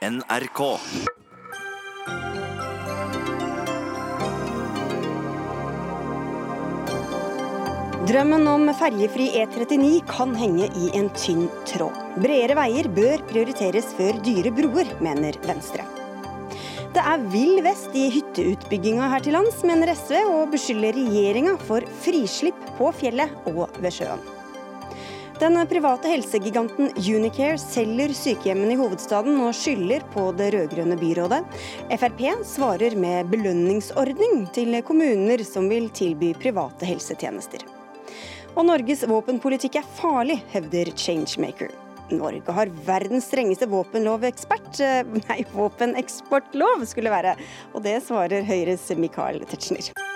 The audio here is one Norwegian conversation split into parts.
NRK. Drømmen om ferjefri E39 kan henge i en tynn tråd. Bredere veier bør prioriteres før dyre broer, mener Venstre. Det er vill vest i hytteutbygginga her til lands, mener SV, og beskylder regjeringa for frislipp på fjellet og ved sjøen. Den private helsegiganten Unicare selger sykehjemmene i hovedstaden og skylder på det rød-grønne byrådet. Frp svarer med belønningsordning til kommuner som vil tilby private helsetjenester. Og Norges våpenpolitikk er farlig, hevder Changemaker. Norge har verdens strengeste våpenlovekspert, eh, nei, våpeneksportlov skulle være. Og det svarer Høyres Michael Tetzschner.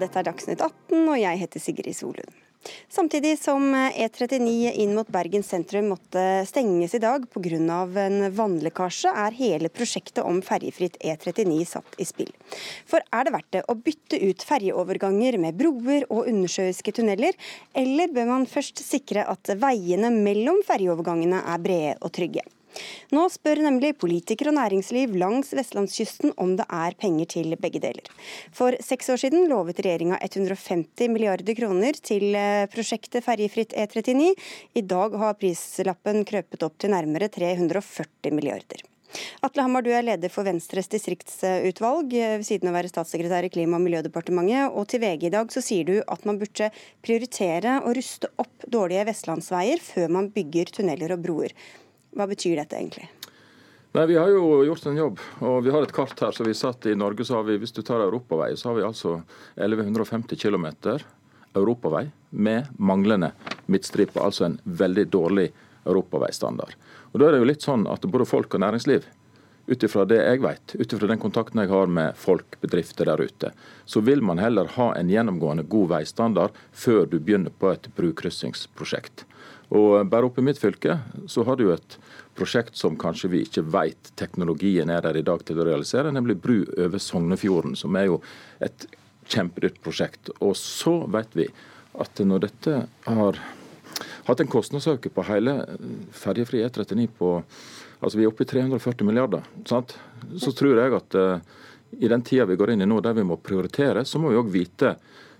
Dette er Dagsnytt 18, og jeg heter Sigrid Solund. Samtidig som E39 inn mot Bergen sentrum måtte stenges i dag pga. en vannlekkasje, er hele prosjektet om ferjefritt E39 satt i spill. For er det verdt det å bytte ut ferjeoverganger med broer og undersjøiske tunneler, eller bør man først sikre at veiene mellom ferjeovergangene er brede og trygge? Nå spør nemlig politikere og næringsliv langs vestlandskysten om det er penger til begge deler. For seks år siden lovet regjeringa 150 milliarder kroner til eh, prosjektet ferjefritt E39. I dag har prislappen krøpet opp til nærmere 340 milliarder. Atle Hammer, du er leder for Venstres distriktsutvalg, eh, ved siden av å være statssekretær i Klima- og miljødepartementet. Og til VG i dag så sier du at man burde prioritere å ruste opp dårlige vestlandsveier før man bygger tunneler og broer. Hva betyr dette egentlig? Nei, Vi har jo gjort en jobb, og vi har et kart her. så vi satt I Norge så har vi, hvis du tar europavei, så har vi altså 1150 km europavei med manglende midtstripe. Altså en veldig dårlig europaveistandard. Og Da er det jo litt sånn at både folk og næringsliv ut ifra det jeg vet, ut ifra den kontakten jeg har med folk, bedrifter der ute, så vil man heller ha en gjennomgående god veistandard før du begynner på et brukryssingsprosjekt. Og Bare oppe i mitt fylke så har du et prosjekt som kanskje vi ikke vet teknologien er der i dag til å realisere, nemlig bru over Sognefjorden, som er jo et kjempedyrt prosjekt. Og så vet vi at når dette har hatt en kostnadsøkning på hele ferjefri E39 på altså Vi er oppe i 340 milliarder. Sant? Så tror jeg at uh, i den tida vi går inn i nå, der vi må prioritere, så må vi òg vite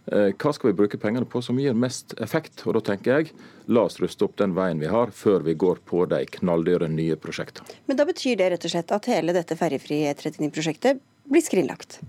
hva skal vi bruke pengene på som gir mest effekt. Og da tenker jeg la oss ruste opp den veien vi har, før vi går på de knalldyre nye prosjektene. Men da betyr det rett og slett at hele dette ferjefrie E39-prosjektet blir skrinlagt?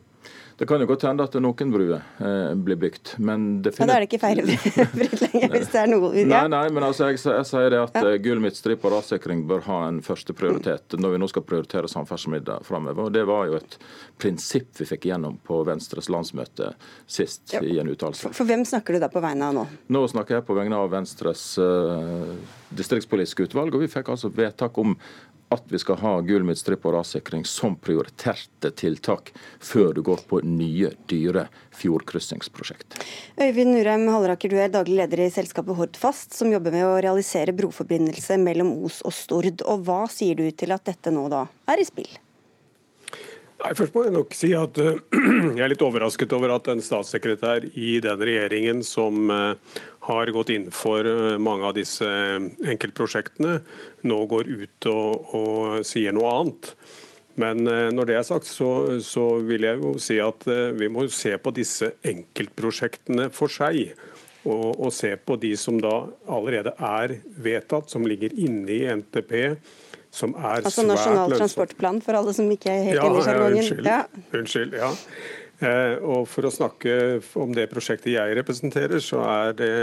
Det kan jo godt hende at noen bruer eh, blir bygd, men det finner... Ja, Da er det ikke feilfritt lenger, hvis det er noe ja. Nei, nei, men altså, jeg, jeg sier det at ja. Eh, gul midtstripe og rassikring bør ha en første prioritet når vi nå skal prioritere samferdselsmidler framover. Det var jo et prinsipp vi fikk gjennom på Venstres landsmøte sist ja. i en uttalelse. For, for, hvem snakker du da på vegne av nå? Nå snakker jeg på vegne av Venstres uh, distriktspolitiske utvalg, og vi fikk altså vedtak om at vi skal ha gul midtstripe og rassikring som prioriterte tiltak før du går på nye, dyre fjordkryssingsprosjekt. Øyvind Nurheim Halleraker, du er daglig leder i selskapet Hordfast, som jobber med å realisere broforbindelse mellom Os og Stord. Og Hva sier du til at dette nå da er i spill? Nei, Først må jeg nok si at uh, jeg er litt overrasket over at en statssekretær i den regjeringen som uh, har gått inn for uh, mange av disse enkeltprosjektene, nå går ut og, og sier noe annet. Men når det er sagt, så, så vil jeg jo si at vi må se på disse enkeltprosjektene for seg. Og, og se på de som da allerede er vedtatt, som ligger inne i NTP som er altså svært Nasjonal transportplan, for alle som ikke er helt ja, inne i sjargongen? Ja. unnskyld. ja. Eh, og For å snakke om det prosjektet jeg representerer, så er det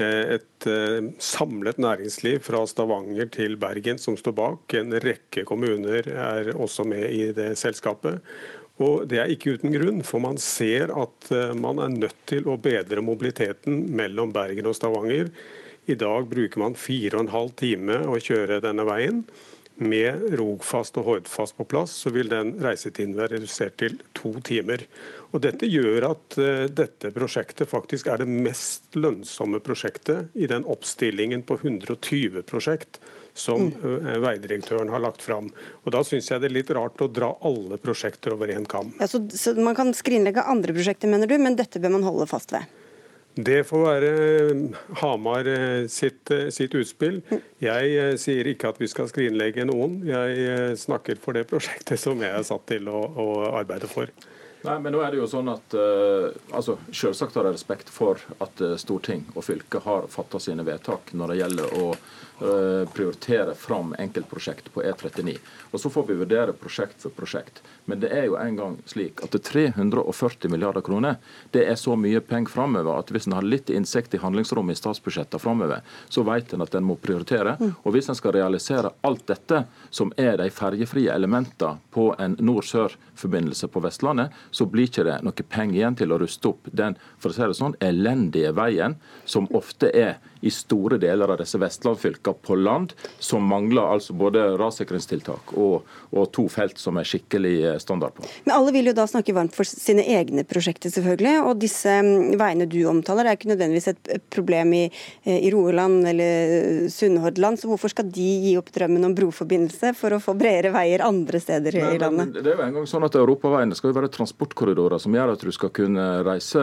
eh, et eh, samlet næringsliv fra Stavanger til Bergen som står bak. En rekke kommuner er også med i det selskapet. Og Det er ikke uten grunn, for man ser at man er nødt til å bedre mobiliteten mellom Bergen og Stavanger. I dag bruker man fire og en halv time å kjøre denne veien. Med Rogfast og Hordfast på plass, så vil den reisetiden være redusert til to timer. Og Dette gjør at uh, dette prosjektet faktisk er det mest lønnsomme prosjektet i den oppstillingen på 120 prosjekt som uh, veidirektøren har lagt fram. Og Da syns jeg det er litt rart å dra alle prosjekter over én kam. Ja, så, så man kan skrinlegge andre prosjekter, mener du, men dette bør man holde fast ved? Det får være Hamar sitt, sitt, utspill. Jeg sier ikke at vi skal skrinlegge noen. Jeg snakker for det prosjektet som jeg er satt til å, å arbeide for. Nei, men nå er det jo sånn at uh, altså, Selvsagt har jeg respekt for at storting og fylke har fatta sine vedtak når det gjelder å prioritere fram enkeltprosjekt på E39. Og Så får vi vurdere prosjekt for prosjekt. Men det er jo en gang slik at det 340 milliarder kroner det er så mye penger framover at hvis en har litt innsikt i handlingsrommet i statsbudsjettene framover, så vet en at en må prioritere. Og hvis en skal realisere alt dette, som er de ferjefrie elementene på en nord-sør-forbindelse på Vestlandet, så blir ikke det noe penger igjen til å ruste opp den for å si det sånn, elendige veien, som ofte er i store deler av disse vestlandfylkene på land, som mangler altså både rassikringstiltak og, og, to felt som er skikkelig eh, standard på. Men Alle vil jo da snakke varmt for sine egne prosjekter, selvfølgelig. Og disse mm, veiene du omtaler, er ikke nødvendigvis et problem i, eh, i Rogaland eller Sunnhordland. Så hvorfor skal de gi opp drømmen om broforbindelse for å få bredere veier andre steder i landet? det er jo en gang sånn at Europaveiene skal jo være transportkorridorer som gjør at du skal kunne reise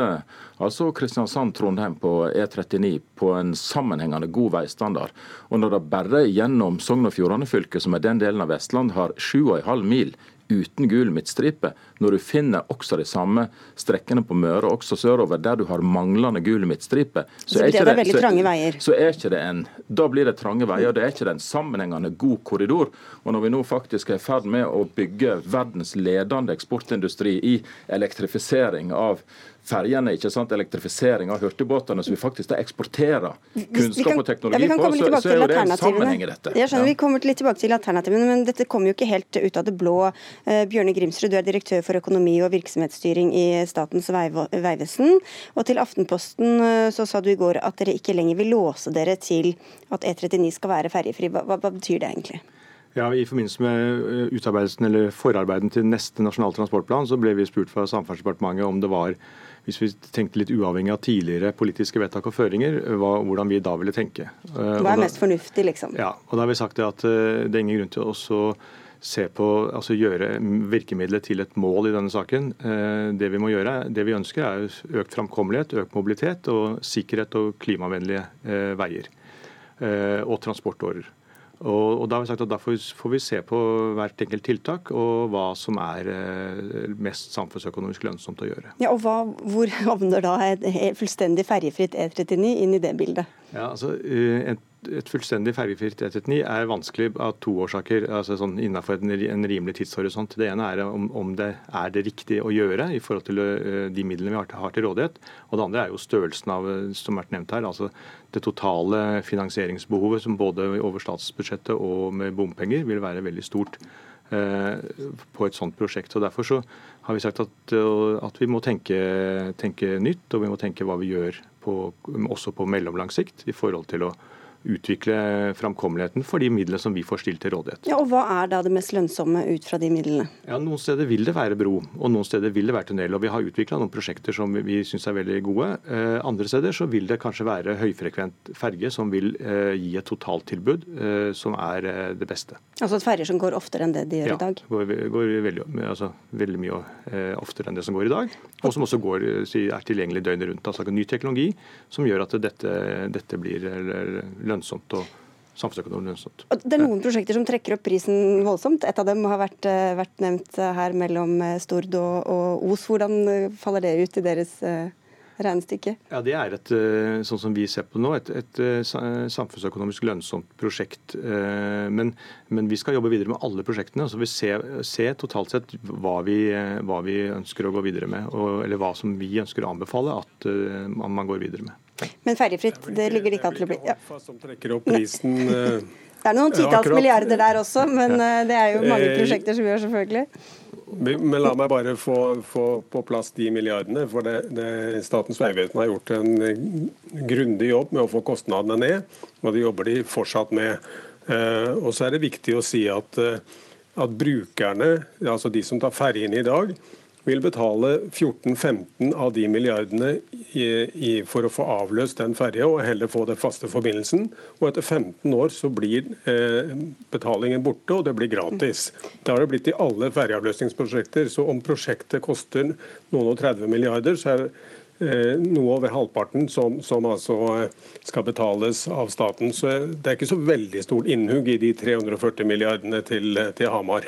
altså Kristiansand-Trondheim på E39 på en sammenhengende god veistandard. Og når det bare gjennom Sogn og Fjordane fylke, som er den delen av Vestland, har 7,5 mil uten gul midtstripe, når du finner også de samme strekkene på Møre, også sørover, der du har manglende gul midtstripe, så, så, er ikke det, så, så, er ikke det en Da blir det trange veier. Det er ikke det en sammenhengende god korridor. Og når vi nå faktisk er i ferd med å bygge verdens ledende eksportindustri i elektrifisering av ferjene, ikke sant, elektrifisering av hurtigbåtene, så vi faktisk da eksporterer kunnskap og teknologi ja, på, så, så, er jo det en sammenheng i dette. Jeg skjønner, ja. Vi kommer litt tilbake til alternativene, men dette kommer jo ikke helt ut av det blå. Uh, Bjørne Grimsrud, du er direktør for økonomi og virksomhetsstyring i Statens vegvesen. Og til Aftenposten uh, så sa du i går at dere ikke lenger vil låse dere til at E39 skal være ferjefri. Hva, hva, hva betyr det egentlig? Ja, I forbindelse med eh, utarbeidelsen eller forarbeiden til neste nasjonal transportplan, så ble vi spurt fra Samferdselsdepartementet om det var hvis vi tenkte litt uavhengig av tidligere politiske vedtak og føringer, hva, hvordan vi da ville tenke. Eh, hva er mest fornuftig, liksom? Ja, og da har vi sagt at eh, det er ingen grunn til å se på, altså gjøre virkemidlet til et mål i denne saken. Eh, det vi må gjøre, det vi ønsker er økt framkommelighet, økt mobilitet og sikkerhet og klimavennlige veier. Og transportårer. Og, og, da har vi sagt at Derfor får vi se på hvert enkelt tiltak og hva som er eh, mest samfunnsøkonomisk lønnsomt å gjøre. Ja, og hva, Hvor havner da et fullstendig ferjefritt E39 inn i det bildet? Ja, altså, et eh, et fullstendig fergefritt E39 er vanskelig av to årsaker. altså sånn Innenfor en, rimelig tidshorisont. Det ene er om, om, det er det riktige å gjøre i forhold til uh, de midlene vi har til, har til, rådighet. Og det andre er jo størrelsen av som har vært nevnt her, altså det totale finansieringsbehovet som både over statsbudsjettet og med bompenger vil være veldig stort uh, på et sånt prosjekt. Og Derfor så har vi sagt at, at vi må tenke, tenke, nytt, og vi må tenke hva vi gjør på, også på mellomlang sikt i forhold til å utvikle framkommeligheten for de midlene som vi får stilt til rådighet. Ja, og Hva er da det mest lønnsomme ut fra de midlene? Ja, Noen steder vil det være bro, og noen steder vil det være tunnel. og Vi har utvikla noen prosjekter som vi syns er veldig gode. Eh, andre steder så vil det kanskje være høyfrekvent ferge som vil eh, gi et totaltilbud eh, som er eh, det beste. Altså et ferger som går oftere enn det de gjør ja, i dag? Ja, går, går veldig, altså, veldig mye oftere enn det som går i dag. Og som også går, er tilgjengelig døgnet rundt. Altså ny teknologi som gjør at dette, dette blir lønnsomt og samfunnsøkonomisk lønnsomt. Det er noen prosjekter som trekker opp prisen voldsomt. Et av dem har vært, eh, vært nevnt her mellom eh, Stord og, og, Os. Hvordan eh, faller det ut i deres regnestykke? Ja, Det er et, sånn som vi ser på nå, et, et samfunnsøkonomisk lønnsomt prosjekt. Men, men, vi skal jobbe videre med alle prosjektene. så Vi ser ser totalt sett hva vi, hva vi, ønsker å gå videre med, og, eller hva som vi ønsker å anbefale at man går videre med. Men ferjefritt, det ligger det ikke an til å bli. Ja. Som trekker opp prisen. Eh, det er noen titalls ja, milliarder der også, men eh, det er jo mange eh, prosjekter som gjør, selvfølgelig. Men la meg bare få, få på plass de milliardene. For det, det, Statens vegvesen har gjort en grundig jobb med å få kostnadene ned, og det jobber de fortsatt med. Og så er det viktig å si at, at brukerne, altså de som tar ferjene i dag, vil betale 14-15 av de milliardene i, i, for å få avløst den ferja og heller få den faste forbindelsen. Og etter 15 år så blir eh, betalingen borte, og det blir gratis. Det har det blitt i alle ferjeavløsningsprosjekter. Så om prosjektet koster noen og 30 milliarder, så er Eh, noe over halvparten som, som, altså skal betales av staten. Så det er ikke så veldig stort innhugg i de 340 milliardene til, til Hamar.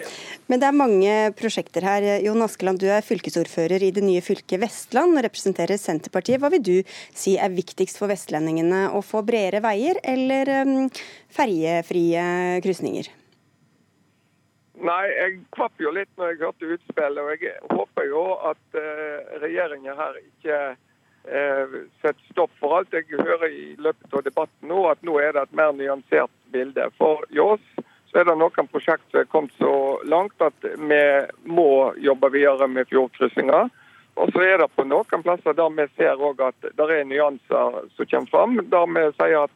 Men det er mange prosjekter her. Jon Askeland, du er fylkesordfører i det nye fylket Vestland og representerer Senterpartiet. Hva vil du si er viktigst for vestlendingene? Å få bredere veier eller um, ferjefrie krysninger? Nei, jeg kvapp jo litt når jeg hørte utspillet. Og jeg håper jo at uh, regjeringen her ikke uh, setter stopp for alt. Jeg hører i løpet av debatten nå at nå er det et mer nyansert bilde. For oss så er det noen prosjekt som er kommet så langt at vi må jobbe videre med fjordkryssinger. Og så er det på noen plasser der vi ser at det er nyanser som kommer fram. Der vi sier at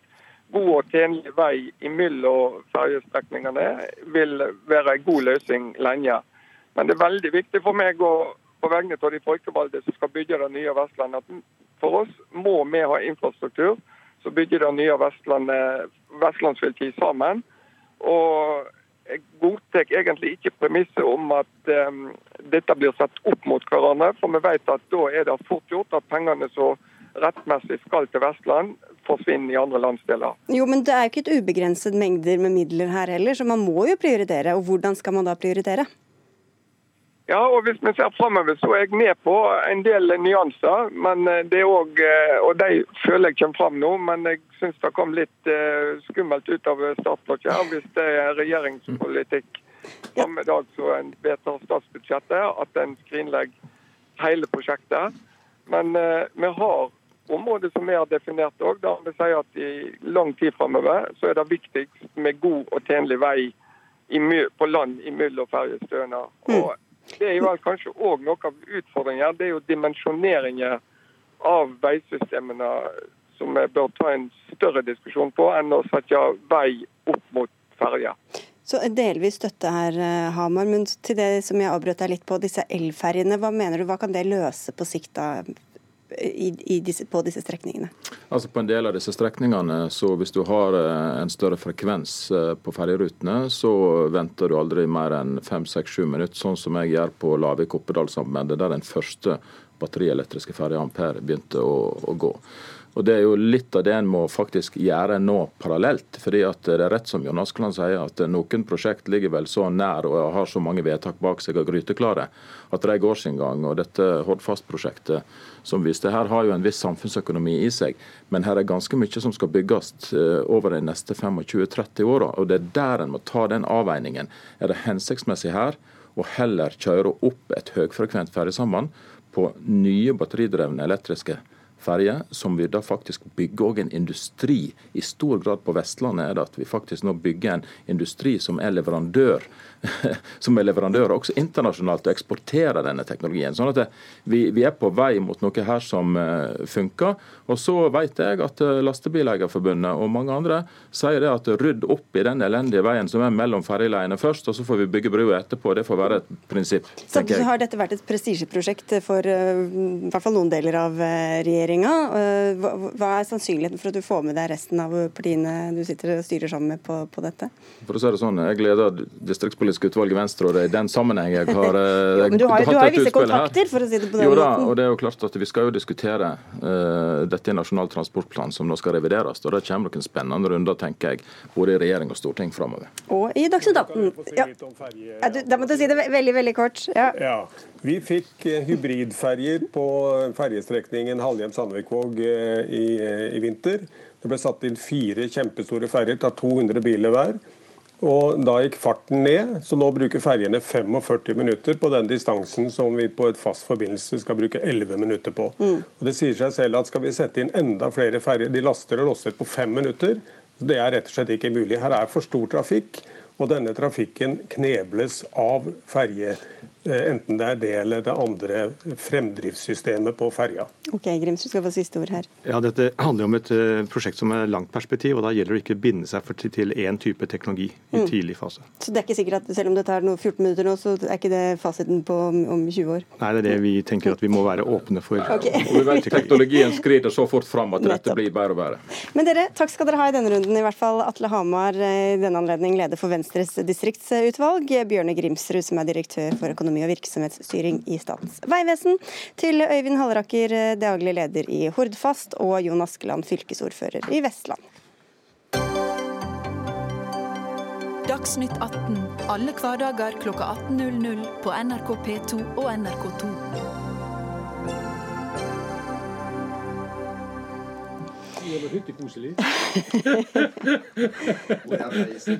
god og tjenlig vei mellom ferjestrekningene vil være en god løsning lenge. Men det er veldig viktig for meg og på vegne av de folkevalgte som skal bygge det nye Vestlandet, at for oss må vi ha infrastruktur som bygger det nye Vestlandet, vestlandsfylket sammen. Og jeg godtar egentlig ikke premisset om at um, dette blir satt opp mot hverandre. For vi vet at da er det fort gjort at pengene som rettmessig skal til Vestland, forsvinner i andre landsdeler. Jo, men det er jo ikke et ubegrenset mengder med midler her heller, så man må jo prioritere. Og hvordan skal man da prioritere? Ja, og hvis vi ser framover, så er jeg med på en del nyanser. men eh, det er også, eh, Og de føler jeg kommer fram nå, men jeg syns det kom litt uh, skummelt ut av startblokka her. Hvis det er regjeringspolitikk samme dag som en vedtar statsbudsjettet, at en skrinlegger hele prosjektet. Men vi har områder som vi har definert òg, der vi sier at i lang tid framover så er det viktigst med god og tjenlig vei i, på land mellom ferjestøene. Mm. Det er jo kanskje òg noe av utfordringen. Det er jo dimensjoneringen av veisystemene som vi bør ta en større diskusjon på, enn å sette vei opp mot ferje. Så delvis støtte her, eh, Hamar. Men til det som jeg avbrøt deg litt på, disse elferjene. Hva mener du, hva kan det løse på sikt da, i, i disse, på disse strekningene? Altså På en del av disse strekningene, så hvis du har eh, en større frekvens eh, på ferjerutene, så venter du aldri mer enn 5-6-7 minutter, sånn som jeg gjør på Lavik-Oppedal-sambandet, der den første batterielektriske ferja Ampere begynte å, å gå. Og Det er jo litt av det en må faktisk gjøre nå parallelt. fordi at Det er rett som Jon Askeland sier, at noen prosjekt ligger vel så nær og har så mange vedtak bak seg og gryteklare at det går sin gang. Og Dette Hordfast-prosjektet som viste her har jo en viss samfunnsøkonomi i seg, men her er ganske mye som skal bygges eh, over de neste 25-30 åra. Og det er der en må ta den avveiningen. Er det hensiktsmessig her å heller kjøre opp et høyfrekvent ferjesamband på nye batteridrevne elektriske ferje, som vi da faktisk bygger òg en industri. I stor grad på Vestlandet er det at vi faktisk nå bygger en industri som er leverandør som er leverandører også internasjonalt og eksporterer denne teknologien. Sånn at vi, vi, er på vei mot noe her som uh, funker. Og så vet jeg at uh, Lastebileierforbundet og mange andre sier det at rydd opp i den elendige veien som er mellom ferjeleiene først, og så får vi bygge brua etterpå. Det får være et prinsipp. Så har dette vært et prestisjeprosjekt for uh, i hvert fall noen deler av regjeringa. Hva, hva er sannsynligheten for at du får med deg resten av partiene du sitter og styrer sammen med på, på dette? For å si det sånn, Jeg leder distriktspolitisk utvalg i Venstre, og det er i den sammenheng jeg har jo, Men du har, jo visse kontakter, for å si det på den jo, da, måten? og det er jo klart at Vi skal jo diskutere uh, dette i Nasjonal transportplan, som nå skal revideres. og Det kommer noen spennende runder, tenker jeg, både i regjering og storting framover. Og i Dagsnytt 18. Ja. Ja, da må du si det veldig, veldig kort. Ja. ja. Vi fikk eh, hybridferjer på ferjestrekningen Halhjem-Sandvikvåg eh, i, i vinter. Det ble satt inn fire kjempestore ferjer, tar 200 biler hver. Og Da gikk farten ned, så nå bruker ferjene 45 minutter på den distansen som vi på et fast forbindelse skal bruke 11 minutter på. Mm. Og Det sier seg selv at skal vi sette inn enda flere ferjer, de laster og losser på fem minutter, det er rett og slett ikke mulig. Her er for stor trafikk, og denne trafikken knebles av ferje Eh, enten det er det eller det andre fremdriftssystemet på ferja. Ok, Grims, du skal få siste ord her. Ja, Dette handler om et uh, prosjekt som er langt perspektiv, og da gjelder det ikke å binde seg for, til én type teknologi i mm. tidlig fase. Så det er ikke sikkert at selv om det tar 14 minutter nå, så er ikke det fasiten på om, om 20 år? Nei, det er det vi tenker at vi må være åpne for. Okay. og vi vet Teknologien skrider så fort fram at dette blir bedre og bedre. Men dere, takk skal dere ha i denne runden. I hvert fall Atle Hamar, eh, i denne anledning leder for Venstres distriktsutvalg. Bjørne Grimsrud, som er direktør for økonomi økonomi og virksomhetsstyring i Statens vegvesen, til Øyvind Halleraker, daglig leder i Hordfast, og Jon Askeland, fylkesordfører i Vestland. Dagsnytt 18 alle hverdager kl. 18.00 på NRK P2 og NRK2.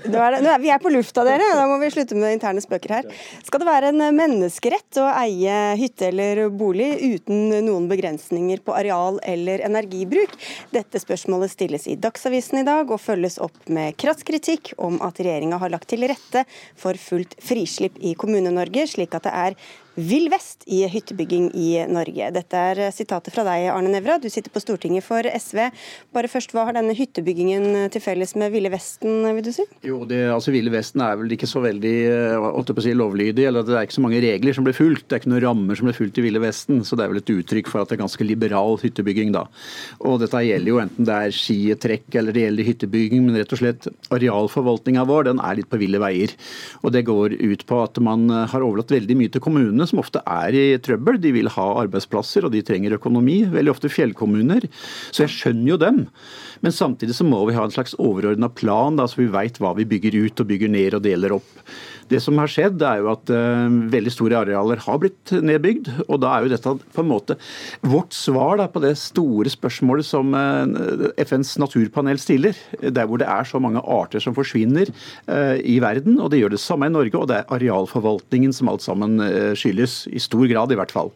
Nå er det, vi er på lufta, dere. Da må vi slutte med interne spøker her. Skal det være en menneskerett å eie hytte eller bolig uten noen begrensninger på areal eller energibruk? Dette spørsmålet stilles i Dagsavisen i dag, og følges opp med krass kritikk om at regjeringa har lagt til rette for fullt frislipp i Kommune-Norge, slik at det er vill vest i hyttebygging i Norge. Dette er sitatet fra deg, Arne Nævra. Du sitter på Stortinget for SV. Bare først, Hva har denne hyttebyggingen til felles med Ville Vesten, vil du si? Jo, det, altså Ville Vesten er vel ikke så veldig å si, lovlydig. eller Det er ikke så mange regler som blir fulgt. Det er ikke noen rammer som blir fulgt i Ville Vesten. Så det er vel et uttrykk for at det er ganske liberal hyttebygging da. Og dette gjelder jo enten det er skitrekk eller det gjelder hyttebygging, men rett og slett arealforvaltninga vår den er litt på ville veier. Og det går ut på at man har overlatt veldig mye til kommunene som ofte er i trøbbel. De vil ha arbeidsplasser, og de trenger økonomi. Veldig ofte fjellkommuner. Så jeg skjønner jo dem. Men samtidig så må vi ha en slags overordna plan, da, så vi veit hva vi bygger ut og bygger ned og deler opp. Det som har skjedd, er jo at uh, veldig store arealer har blitt nedbygd. Og da er jo dette på en måte vårt svar da, på det store spørsmålet som uh, FNs naturpanel stiller. Der hvor det er så mange arter som forsvinner uh, i verden. Og det gjør det samme i Norge, og det er arealforvaltningen som alt sammen skyldes. I stor grad, i hvert fall.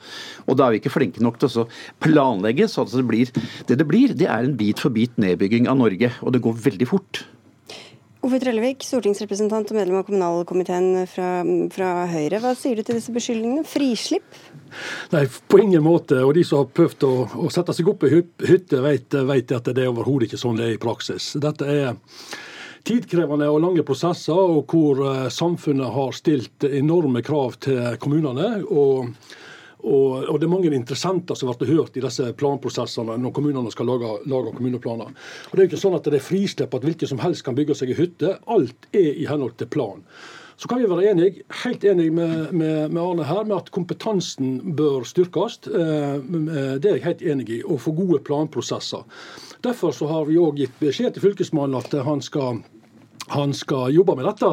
Og da er vi ikke flinke nok til å planlegge sånn at det blir det det blir. Det er en bit for bit nedbygging av Norge, og det går veldig fort. Ove Trellevik, stortingsrepresentant og medlem av kommunalkomiteen fra, fra, Høyre. Hva sier du til disse beskyldningene? Frislipp? Nei, på ingen måte. Og de som har prøvd å, å sette seg opp i hytte, vet, vet at det er overhodet ikke sånn det er i praksis. Dette er tidkrevende og lange prosesser, og hvor eh, samfunnet har stilt enorme krav til kommunene. og og, og, Det er mange interessenter som blir hørt i disse planprosessene når kommunene skal lage, lage, kommuneplaner. Og Det er jo ikke sånn at det er frislipp at hvilken som helst kan bygge seg i hytte. Alt er i henhold til plan. Så kan vi være enige, helt enige med, med, med, Arne her med at kompetansen bør styrkes. Eh, det er jeg helt enig i. Og få gode planprosesser. Derfor har vi òg gitt beskjed til Fylkesmannen at han skal, han skal jobbe med dette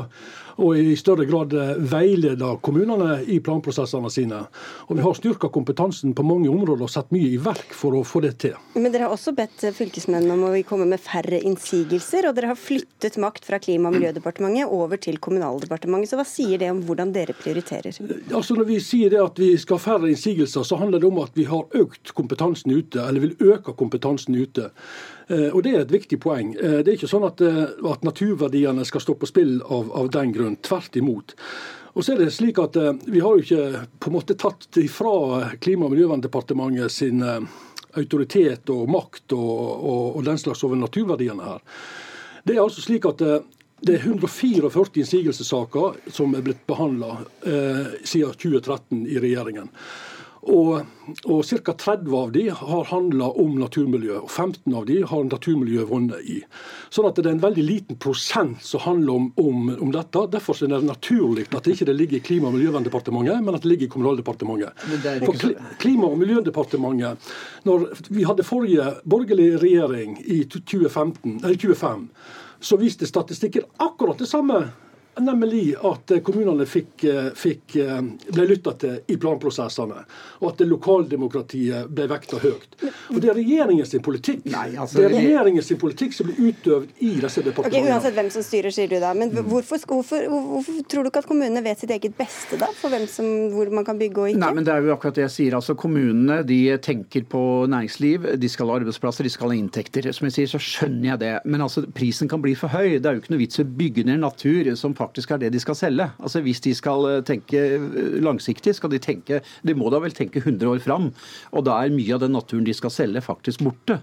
og i større grad veileder veilede kommunene i planprosessene sine. Og Vi har styrka kompetansen på mange områder og satt mye i verk for å få det til. Men dere har også bedt fylkesmennene om å komme med færre innsigelser, og dere har flyttet makt fra Klima- og miljødepartementet over til Kommunaldepartementet. Så hva sier det om hvordan dere prioriterer? Altså Når vi sier det at vi skal ha færre innsigelser, så handler det om at vi har økt kompetansen ute, eller vil øke kompetansen ute. Eh, og Det er et viktig poeng. Eh, det er ikke sånn at, at naturverdiene skal stå på spill av, av den grunn. Tvert imot. Og så er det slik at eh, Vi har jo ikke på en måte tatt ifra Klima- og miljøverndepartementet sin eh, autoritet og makt og, og, og den slags over naturverdiene her. Det er altså slik at eh, det er 144 innsigelsessaker som er blitt behandla eh, siden 2013 i regjeringen. Og, og ca. 30 av de har handla om naturmiljø, og 15 av de har naturmiljø vunnet i. Sånn at det er en veldig liten prosent som handler om, om, om dette. Derfor er det naturlig at det ikke ligger i Klima- og miljøverndepartementet, men at det ligger i Kommunaldepartementet. For Klima- og miljødepartementet, når vi hadde forrige borgerlige regjering i 2015, 2005, så viste statistikken akkurat det samme Nemlig at kommunene fikk, eh, fikk, eh, ble lytta til i planprosessene, og at lokaldemokratiet ble vekta høyt. Og Det er regjeringens politikk Nei, altså, det er regjeringens politikk som blir utøvd i disse departementene. Okay, uansett hvem som styrer, sier du da. Men mm. hvorfor, hvorfor, hvorfor, tror du ikke at kommunene vet sitt eget beste da, for hvem som, hvor man kan bygge og ikke? Nei, men Det er jo akkurat det jeg sier. altså Kommunene de tenker på næringsliv, de skal ha arbeidsplasser, de skal ha inntekter. Som jeg sier, så skjønner jeg det. Men altså, prisen kan bli for høy. Det er jo ikke noe vits i å bygge ned natur som faktisk faktisk er det de skal selge. Altså Hvis de skal eh, tenke eh, langsiktig, skal de tenke De må da vel tenke 100 år fram. Og da er mye av den naturen de skal selge, faktisk borte.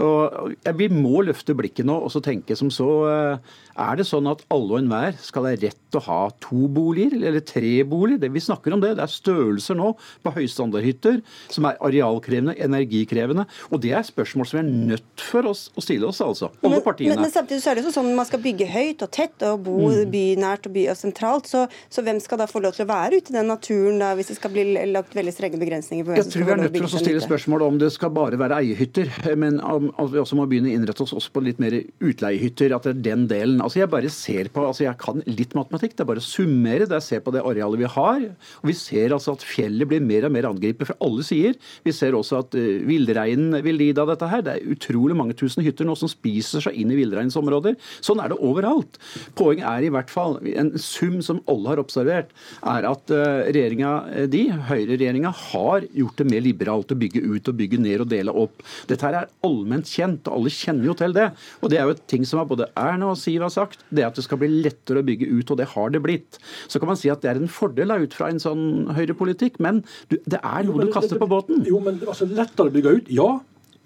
Og Vi må løfte blikket nå og så tenke som så eh, Er det sånn at alle og enhver skal ha rett til å ha to boliger eller tre boliger? Det Vi snakker om det. Det er størrelser nå på høystandardhytter som er arealkrevende, energikrevende. Og det er spørsmål som vi er nødt for oss å stille oss, altså. Alle partiene. Men, men, samtidig så er det sånn at man skal bygge høyt og tett og bo mm. bynært bynært og, by og sentralt. Så, så, hvem skal da få lov til å være ute i den naturen da, hvis det skal bli lagt veldig strenge begrensninger? på hvem Jeg tror vi er nødt til å stille spørsmål om det skal bare være eiehytter, men at vi også må begynne å innrette oss også på litt mer utleiehytter. At det er den delen. Altså Jeg bare ser på, altså jeg kan litt matematikk. Det er bare å summere. det er se på det arealet vi har. og Vi ser altså at fjellet blir mer og mer angrepet fra alle sider. Vi ser også at uh, villreinen vil lide av dette her. Det er utrolig mange tusen hytter nå som spiser seg inn i villreinens områder. Sånn er det overalt. Poenget er i hvert fall en sum som alle har observert, er at uh, regjeringa, eh, de, høyreregjeringa, har gjort det mer liberalt å bygge ut og bygge ned og dele opp. Dette her er allment kjent, og alle kjenner jo til det. Og det er jo et ting som både Erna og Siv har sagt, det er at det skal bli lettere å bygge ut, og det har det blitt. Så kan man si at det er en fordel ut fra en sånn høyrepolitikk, men du, det er noe du kaster på båten. Jo, men altså, lettere å bygge ut, ja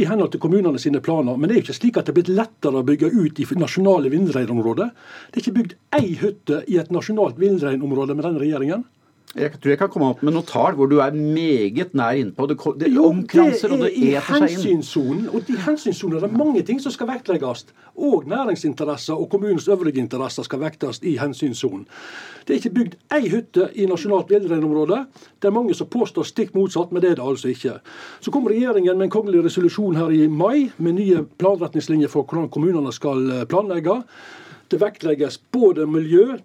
i henhold til kommunene sine planer. Men det er jo ikke slik at det er blitt lettere å bygge ut i nasjonale villreinområder. Det er ikke bygd ei hytte i et nasjonalt villreinområde med denne regjeringen. Jeg tror jeg kan komme opp med noe tall hvor du er meget nær innpå. Det, det omkranser og det eter seg inn. Og de hensynssonene det er mange ting som skal vektlegges. Og næringsinteresser og kommunens øvrige interesser skal vektes i hensynssonen. Det er ikke bygd ei hytte i nasjonalt villreinområde. Det er mange som påstår stikk motsatt, men det er det altså ikke. Så kom regjeringen med en kongelig resolusjon her i mai med nye planretningslinjer for hvordan kommunene skal planlegge. Det vektlegges både miljø,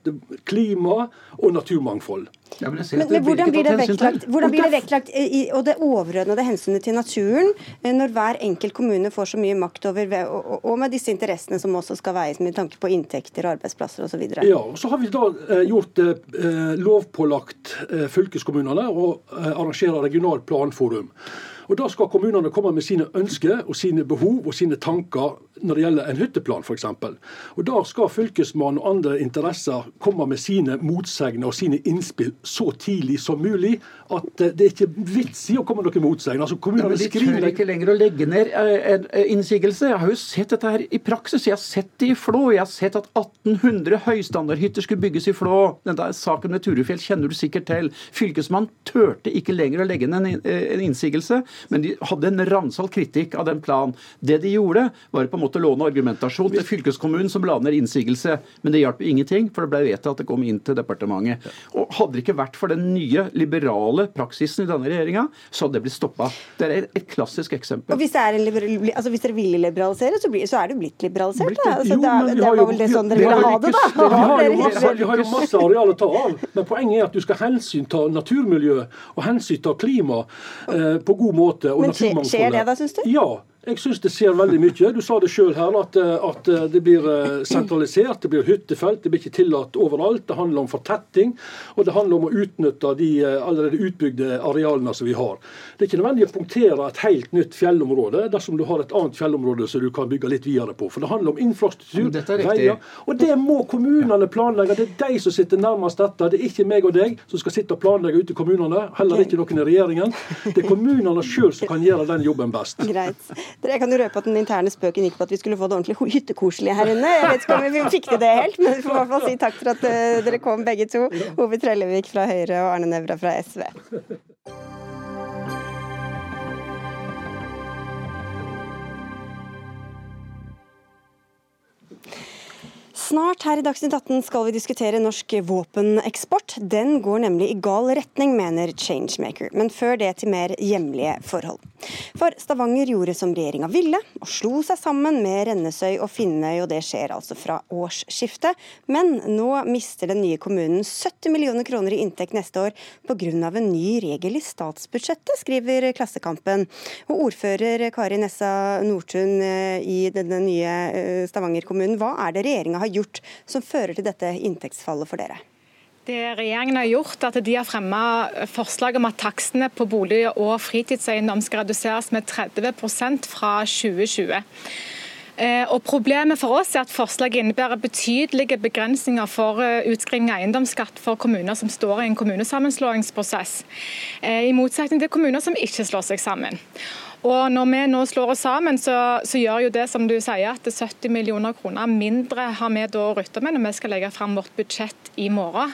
klima og naturmangfold. Ja, men, men, men hvordan, blir det vektlagt, hvordan blir det vektlagt i, og det overordnede hensynet til naturen eh, når hver enkelt kommune får så mye makt over, og, og med disse interessene som også skal veies med tanke på inntekter, arbeidsplasser osv.? Ja, og så har vi da eh, gjort det eh, lovpålagt eh, fylkeskommunene å eh, arrangere regionalt planforum. Og Da skal kommunene komme med sine ønsker og sine behov og sine tanker når det gjelder en hytteplan f.eks. Og Da skal Fylkesmannen og andre interesser komme med sine motsegner og sine innspill så tidlig som mulig at det er ikke vits i å komme noen motsegn. Altså, ja, de De tør ikke lenger å legge ned eh, en innsigelse. Jeg har jo sett dette her i praksis. Jeg har sett det i Flå. Jeg har sett at 1800 høystandardhytter skulle bygges i Flå. Denne saken med Turufjell kjenner du sikkert til. Fylkesmannen turte ikke lenger å legge ned en, en innsigelse, men de hadde en ransalt kritikk av den planen. Det de gjorde, var på en måte å låne argumentasjon til fylkeskommunen som la ned innsigelse. Men det hjalp ingenting, for det ble vedtatt at det kom inn til departementet. Og Hadde det ikke vært for den nye liberale praksisen i denne regjeringa, så hadde det blitt stoppa. Det er et klassisk eksempel. Og Hvis, liberal, altså dere ville liberalisere, så, blir, så, er det blitt liberalisert? Blitt, altså, jo, det, det var vel det sånn dere ville ha det, da? Vi har jo masse areal å ta av, men poenget er at du skal hensynta naturmiljø og hensynta klima eh, på god måte. Og men skjer det da, syns du? Ja. Jeg syns det ser veldig mye. Du sa det sjøl her, at, eh, at, eh, det blir eh, sentralisert. Det blir hyttefelt. Det blir ikke tillatt overalt. Det handler om fortetting, og det handler om å utnytte de allerede utbygde arealene som vi har. Det er ikke nødvendig å punktere et helt nytt fjellområde dersom du har et annet fjellområde som du kan bygge litt videre på. For det handler om infrastruktur, veier. Og det må kommunene planlegge. Det er de som sitter nærmest dette. Det er ikke meg og deg som skal sitte og planlegge ute i kommunene. Heller ikke noen i regjeringen. Det er kommunene sjøl som kan gjøre den jobben best. Greit. Jeg kan jo røpe at Den interne spøken gikk på at vi skulle få det ordentlig hyttekoselig her inne. Jeg vet ikke om vi fikk til det helt, men vi får i hvert fall si takk for at eh, dere kom begge to. Ove Trellevik fra Høyre og Arne Nævra fra SV. Snart her i Dagsnytt 18 skal vi diskutere norsk våpeneksport. Den går nemlig i gal retning, mener Changemaker. Men før det til mer hjemlige forhold. For Stavanger gjorde som regjeringa ville, og slo seg sammen med Rennesøy og Finnøy, og det skjer altså fra årsskiftet. Men nå mister den nye kommunen 70 millioner kroner i inntekt neste år pga. en ny regel i statsbudsjettet, skriver Klassekampen. Og ordfører Kari Nessa Nordtun eh, i denne nye eh, Stavanger kommunen, hva er det regjeringa har gjort som fører til dette inntektsfallet for dere? Det regjeringen har gjort, er at De har fremmet forslag om at takstene på bolig- og fritidseiendom skal reduseres med 30 fra 2020. Eh, og Problemet for oss er at forslaget innebærer betydelige begrensninger for eh, utskriving av eiendomsskatt for kommuner som står i en kommunesammenslåingsprosess, eh, i motsetning til kommuner som ikke slår seg sammen. Og Når vi nå slår oss sammen, så, så, gjør jo det som du sier, at 70 millioner kroner mindre har vi da å rutte med når vi skal legge fram vårt budsjett i morgen.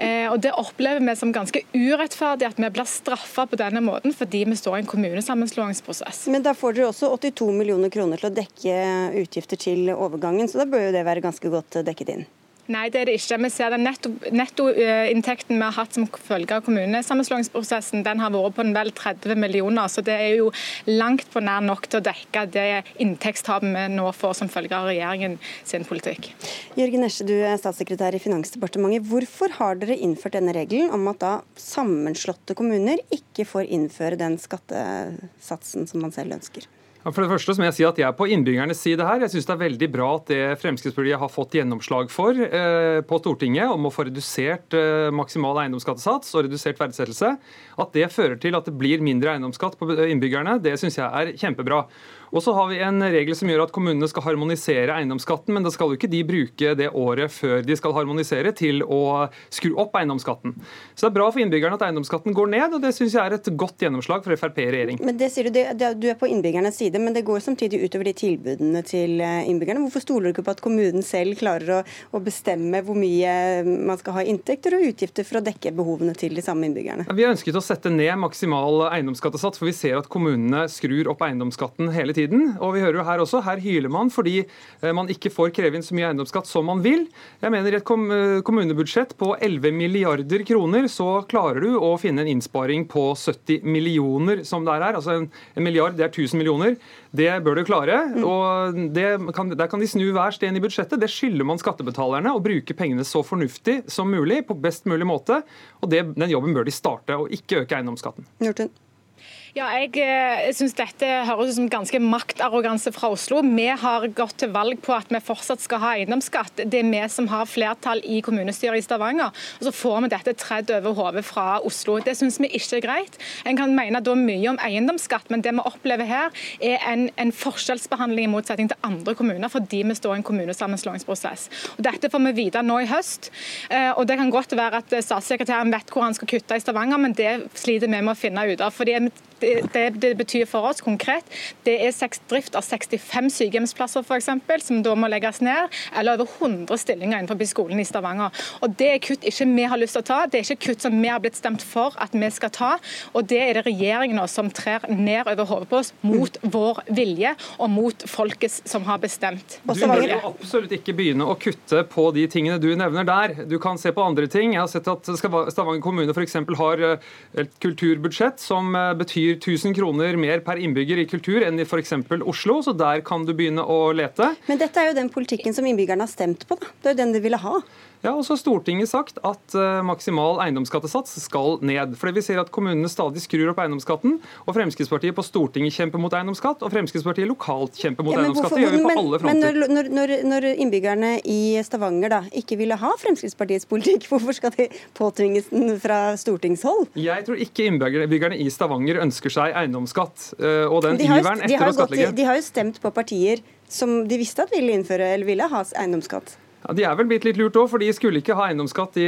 Eh, og Det opplever vi som ganske urettferdig, at vi blir straffa på denne måten fordi vi står i en kommunesammenslåingsprosess. Men da får dere også 82 millioner kroner til å dekke utgifter til overgangen, så da bør jo det være ganske godt dekket inn? Nei, det er det ikke. Vi ser den Nettoinntekten netto vi har hatt som følge av kommunesammenslåingsprosessen, den har vært på en vel 30 millioner. Så det er jo langt på nær nok til å dekke det inntektstapet vi nå får som følge av regjeringen sin politikk. Jørgen Esje, du er statssekretær i Finansdepartementet. Hvorfor har dere innført denne regelen om at da sammenslåtte kommuner ikke får innføre den skattesatsen som man selv ønsker? For det første må jeg si at jeg er på innbyggernes side her. Jeg syns det er veldig bra at det Fremskrittspartiet har fått gjennomslag for eh, på Stortinget om å få redusert eh, maksimal eiendomsskattesats og redusert verdsettelse, at det fører til at det blir mindre eiendomsskatt på innbyggerne, det syns jeg er kjempebra. Og så har vi en regel som gjør at kommunene skal harmonisere eiendomsskatten, men da skal jo ikke de bruke det året før de skal harmonisere til å skru opp eiendomsskatten. Så det er bra for innbyggerne at eiendomsskatten går ned, og det syns jeg er et godt gjennomslag for Frp i regjering. Men det sier Du det, det, du er på innbyggernes side, men det går samtidig utover de tilbudene til eh, innbyggerne. Hvorfor stoler du ikke på at kommunen selv klarer å, å bestemme hvor mye man skal ha inntekter og utgifter for å dekke behovene til de samme innbyggerne? Vi ønsket å sette ned maksimal eiendomsskattesats, for vi ser at kommunene skrur opp eiendomsskatten hele tiden. Og vi hører jo her også, her hyler man fordi eh, man ikke får kreve inn så mye eiendomsskatt som man vil. Jeg mener i et eh, kommunebudsjett på 11 milliarder kroner, så klarer du å finne en innsparing på 70 millioner som det er her. Altså en, en milliard, det er 1000 millioner. Det bør du klare. og kan, Der kan de snu hver sten i budsjettet. Det skylder man skattebetalerne å bruke pengene så fornuftig som mulig, på best mulig måte. og det, Den jobben bør de starte, og ikke øke eiendomsskatten. Njorten. Ja, jeg, jeg eh, dette høres ut som ganske maktarroganse fra Oslo. Vi har gått til valg på at vi fortsatt skal ha eiendomsskatt. Det er vi som har flertall i kommunestyret i Stavanger. Og så får vi dette tredd over hodet fra Oslo. Det syns vi ikke er greit. En kan mene da mye om eiendomsskatt, men det vi opplever her er en, en forskjellsbehandling i motsetning til andre kommuner, fordi vi står i en kommunesammenslåingsprosess. Og Dette får vi vite nå i høst. Eh, og Det kan godt være at statssekretæren vet hvor han skal kutte i Stavanger, men det sliter vi med å finne ut av. fordi det, det, det, betyr for oss konkret, det er drift av 65 sykehjemsplasser for eksempel, som da må legges ned, eller over 100 stillinger innenfor skolen i Stavanger. Og Det er kutt ikke vi har lyst til å ta, det er ikke kutt som vi har blitt stemt for at vi skal ta. og Det er det regjeringen som trer ned over hodet på oss, mot vår vilje og mot folket som har bestemt. Du bør jo absolutt ikke begynne å kutte på de tingene du nevner der. Du kan se på andre ting. Jeg har sett at Stavanger kommune f.eks. har eh, et kulturbudsjett som eh, betyr betyr 1000 kroner mer per innbygger i kultur enn i f.eks. Oslo, så der kan du begynne å lete. Men dette er jo den politikken som innbyggerne har stemt på, da. Det er jo den de ville ha. Ja, og så har Stortinget sagt at uh, maksimal eiendomsskattesats skal ned. Fordi Vi ser at kommunene stadig skrur opp eiendomsskatten. og Fremskrittspartiet på Stortinget kjemper mot eiendomsskatt, og Fremskrittspartiet lokalt kjemper mot ja, eiendomsskatt. Det gjør vi på men, alle fronter. Men når, når, når, innbyggerne i Stavanger da ikke ville ha Fremskrittspartiets politikk, hvorfor skal de påtvinges den fra stortingshold? Jeg tror ikke innbyggerne i Stavanger ønsker seg eiendomsskatt. Uh, og den iveren etter å skattlegge. De har jo stemt på partier som de visste at ville innføre eller ville ha eiendomsskatt. Ja, De er vel blitt litt lurt òg, for de skulle ikke ha eiendomsskatt i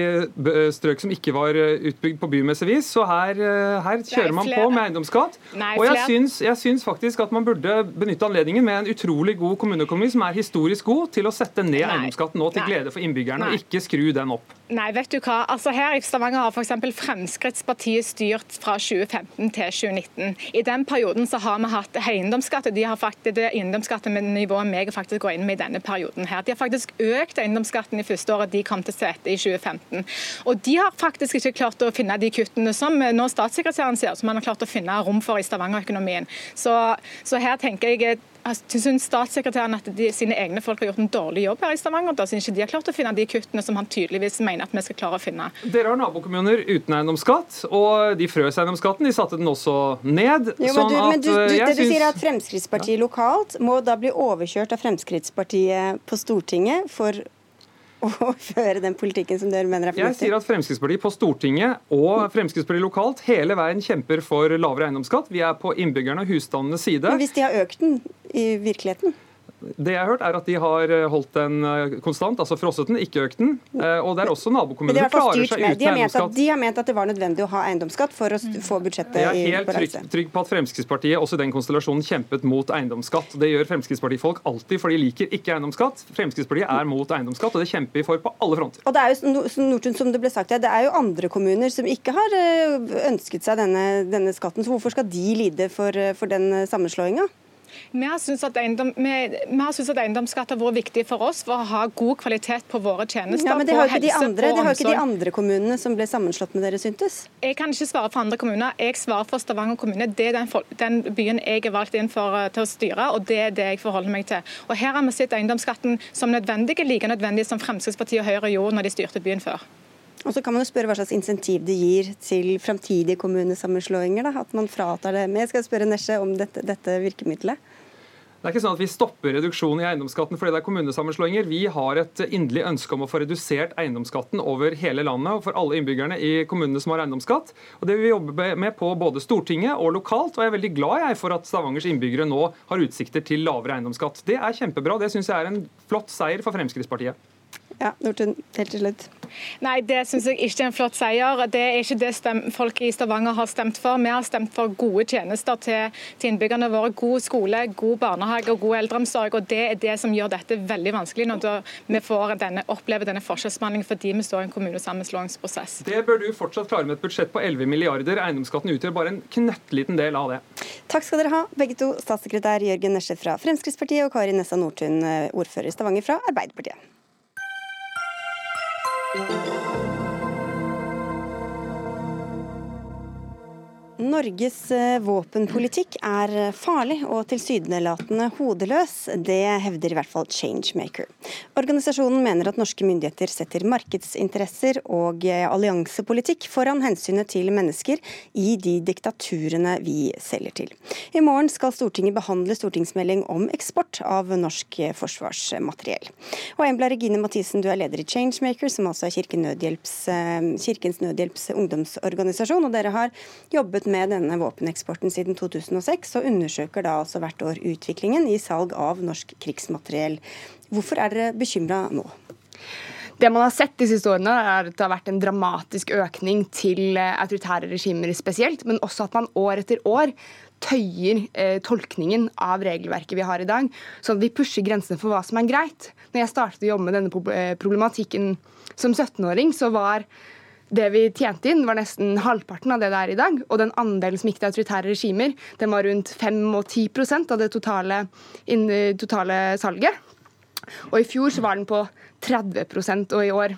strøk som ikke var eh, utbygd på bymesevis. Så her, eh, her kjører man på med eiendomsskatt. Nei, og jeg syns, jeg syns, faktisk at man burde benytte anledningen med en utrolig god kommuneøkonomi som er historisk god, til å sette ned eiendomsskatten nå til glede for innbyggerne, og ikke skru den opp. Nei, vet du hva. Altså Her i Stavanger har f.eks. Fremskrittspartiet styrt fra 2015 til 2019. I den perioden så har vi hatt eiendomsskatt. De har faktisk det eiendomsskattenivået meg faktisk går inn med i denne perioden. her. De har faktisk økt eiendomsskatten i første året de kom til sete i 2015. Og de har faktisk ikke klart å finne de kuttene som nå statssekretæren sier, som han har klart å finne rom for i Stavanger-økonomien. Så, så her tenker jeg Syns statssekretæren at de, sine egne folk har gjort en dårlig jobb her i Stavanger? Da syns ikke de har klart å finne de kuttene som han tydeligvis mener at vi skal klare å finne? Dere har nabokommuner uten eiendomsskatt, og de frøs eiendomsskatten. De satte den også ned. Jo, men du, men du, du, det du synes... sier at Fremskrittspartiet lokalt må da bli overkjørt av Fremskrittspartiet på Stortinget for å føre den politikken som dere mener er fornuftig? Jeg sier at Fremskrittspartiet på Stortinget og Fremskrittspartiet lokalt hele veien kjemper for lavere eiendomsskatt. Vi er på innbyggerne og husstandenes side. Men hvis de har økt den i virkeligheten? Det jeg har hørt, er at de har eh, holdt den eh, konstant, altså frosset den, ikke økt den. Eh, og det er også nabokommuner som klarer seg uten eiendomsskatt. De har ment at det var nødvendig å ha eiendomsskatt for å få budsjettet i balanse. Jeg er helt trygg, trygg, på at Fremskrittspartiet også i den konstellasjonen kjempet mot eiendomsskatt. Det gjør Fremskrittspartifolk alltid, for de liker ikke eiendomsskatt. Fremskrittspartiet er mot eiendomsskatt, og det kjemper vi for på alle fronter. Og det er jo, Nordtun, som det ble sagt, det er jo andre kommuner som ikke har ønsket seg denne, denne skatten, så hvorfor skal de lide for, for den sammenslåinga? Vi har syntes at, eiendom, eiendomsskatt har vært viktig for oss for å ha god kvalitet på våre tjenester. Ja, men Det har ikke, de andre, det har ikke de andre kommunene som ble sammenslått med dere, syntes. Jeg kan ikke svare for andre kommuner. Jeg svarer for Stavanger kommune. Det er den, den byen jeg er valgt inn for eh, til å styre, og det er det jeg forholder meg til. Og Her har vi sett eiendomsskatten som nødvendig, like nødvendig som Fremskrittspartiet og Høyre gjorde når de styrte byen før. Og så kan man jo spørre hva slags insentiv det gir til framtidige kommunesammenslåinger. Da, at man fratar det. Men jeg skal spørre Nesje om dette, dette virkemidlet. Det er ikke sånn at Vi stopper reduksjonen i eiendomsskatten fordi det er kommunesammenslåinger. Vi har et inderlig ønske om å få redusert eiendomsskatten over hele landet og for alle innbyggerne i kommunene som har eiendomsskatt. Og Det vil vi jobbe med på både Stortinget og lokalt. og Jeg er veldig glad jeg for at Stavangers innbyggere nå har utsikter til lavere eiendomsskatt. Det er kjempebra. Det syns jeg er en flott seier for Fremskrittspartiet. Ja, Nordtun, helt til slutt. Nei, det syns jeg ikke er en flott seier. Det er ikke det stem folk i Stavanger har stemt for. Vi har stemt for gode tjenester til, til innbyggerne våre. God skole, god barnehage og god eldreomsorg. og Det er det som gjør dette veldig vanskelig når vi får denne, opplever denne forskjellsbehandlingen fordi vi står i en kommunesammenslåingsprosess. Det bør du fortsatt klare med et budsjett på 11 milliarder. Eiendomsskatten utgjør bare en knøttliten del av det. Takk skal dere ha, begge to. Statssekretær Jørgen Nesje fra Fremskrittspartiet og Kari Nessa Nordtun, eh, ordfører i Stavanger fra Arbeiderpartiet. Thank you. Norges eh, våpenpolitikk er farlig og tilsynelatende hodeløs. Det hevder i hvert fall Changemaker. Organisasjonen mener at norske myndigheter setter markedsinteresser og eh, alliansepolitikk foran hensynet til mennesker i de diktaturene vi selger til. I morgen skal Stortinget behandle stortingsmelding om eksport av norsk forsvarsmateriell. Og Embla Regine Mathisen, du er leder i Changemaker, som altså er Kirken Nødhjelps, eh, Kirkens Nødhjelps ungdomsorganisasjon. og dere har jobbet med denne våpeneksporten siden 2006, og undersøker da altså hvert år utviklingen i salg av norsk krigsmateriell. Hvorfor er dere bekymra nå? Det man har sett de siste årene, er at det har vært en dramatisk økning til eh, autoritære regimer spesielt, men også at man år etter år tøyer eh, tolkningen av regelverket vi har i dag, sånn at vi pusher grensene for hva som er greit. Når jeg startet å jobbe med denne eh, problematikken som 17-åring, så var det vi tjente inn, var nesten halvparten av det det er i dag. Og den andelen som gikk til autoritære regimer, den var rundt 5 og 10% av det totale, totale salget. Og i fjor så var den på 30% og i år.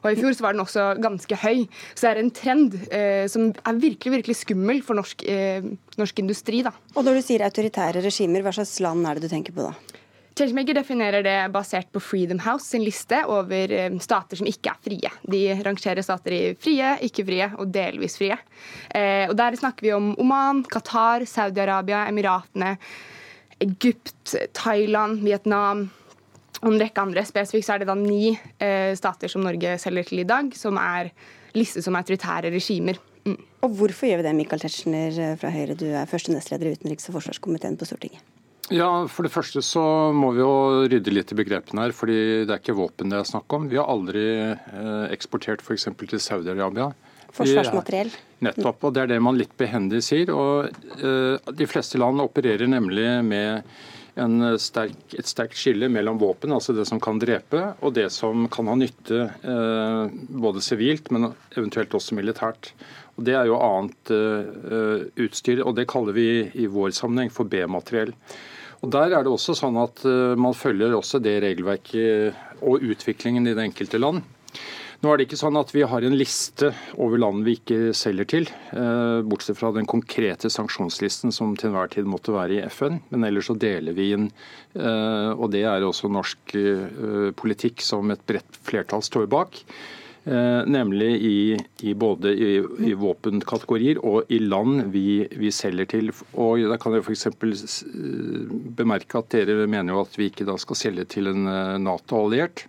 Og i fjor så var den også ganske høy. Så det er en trend eh, som er virkelig virkelig skummel for norsk, eh, norsk industri. da. Og når du sier autoritære regimer, hva slags land er det du tenker på da? Changemaker definerer det basert på Freedom House sin liste over eh, stater som ikke er frie. De rangerer stater i frie, ikke-frie og delvis frie. Eh, og Der snakker vi om Oman, Qatar, Saudi-Arabia, Emiratene, Egypt, Thailand, Vietnam og en rekke andre. Spesifikt så er det da ni eh, stater som Norge selger til i dag, som er listet som autoritære regimer. Mm. Og hvorfor gjør vi det, Michael Tetzschner fra Høyre, du er første nestleder i utenriks- og forsvarskomiteen på Stortinget? Ja, For det første så må vi jo rydde litt i begrepene her. fordi Det er ikke våpen det er snakk om. Vi har aldri eh, eksportert f.eks. til Saudi-Arabia. Forsvarsmateriell. Nettopp. og Det er det man litt behendig sier. og eh, De fleste land opererer nemlig med en sterk, et sterkt skille mellom våpen, altså det som kan drepe, og det som kan ha nytte eh, både sivilt, men eventuelt også militært. Og Det er jo annet eh, utstyr, og det kaller vi i vår sammenheng for B-materiell. Og Der er det også sånn at eh, man følger også det regelverket og utviklingen i det enkelte land. Nå er det ikke sånn at vi har en liste over land vi ikke selger til, eh, bortsett fra den konkrete sanksjonslisten som til enhver tid måtte være i FN. Men ellers så deler vi inn, eh, og det er også norsk politikk som et bredt flertall står bak. Eh, nemlig i, i både i, i våpenkategorier og i land vi, vi selger til. Og Da kan jeg f.eks. bemerke at dere mener jo at vi ikke da skal selge til en eh, Nato-alliert.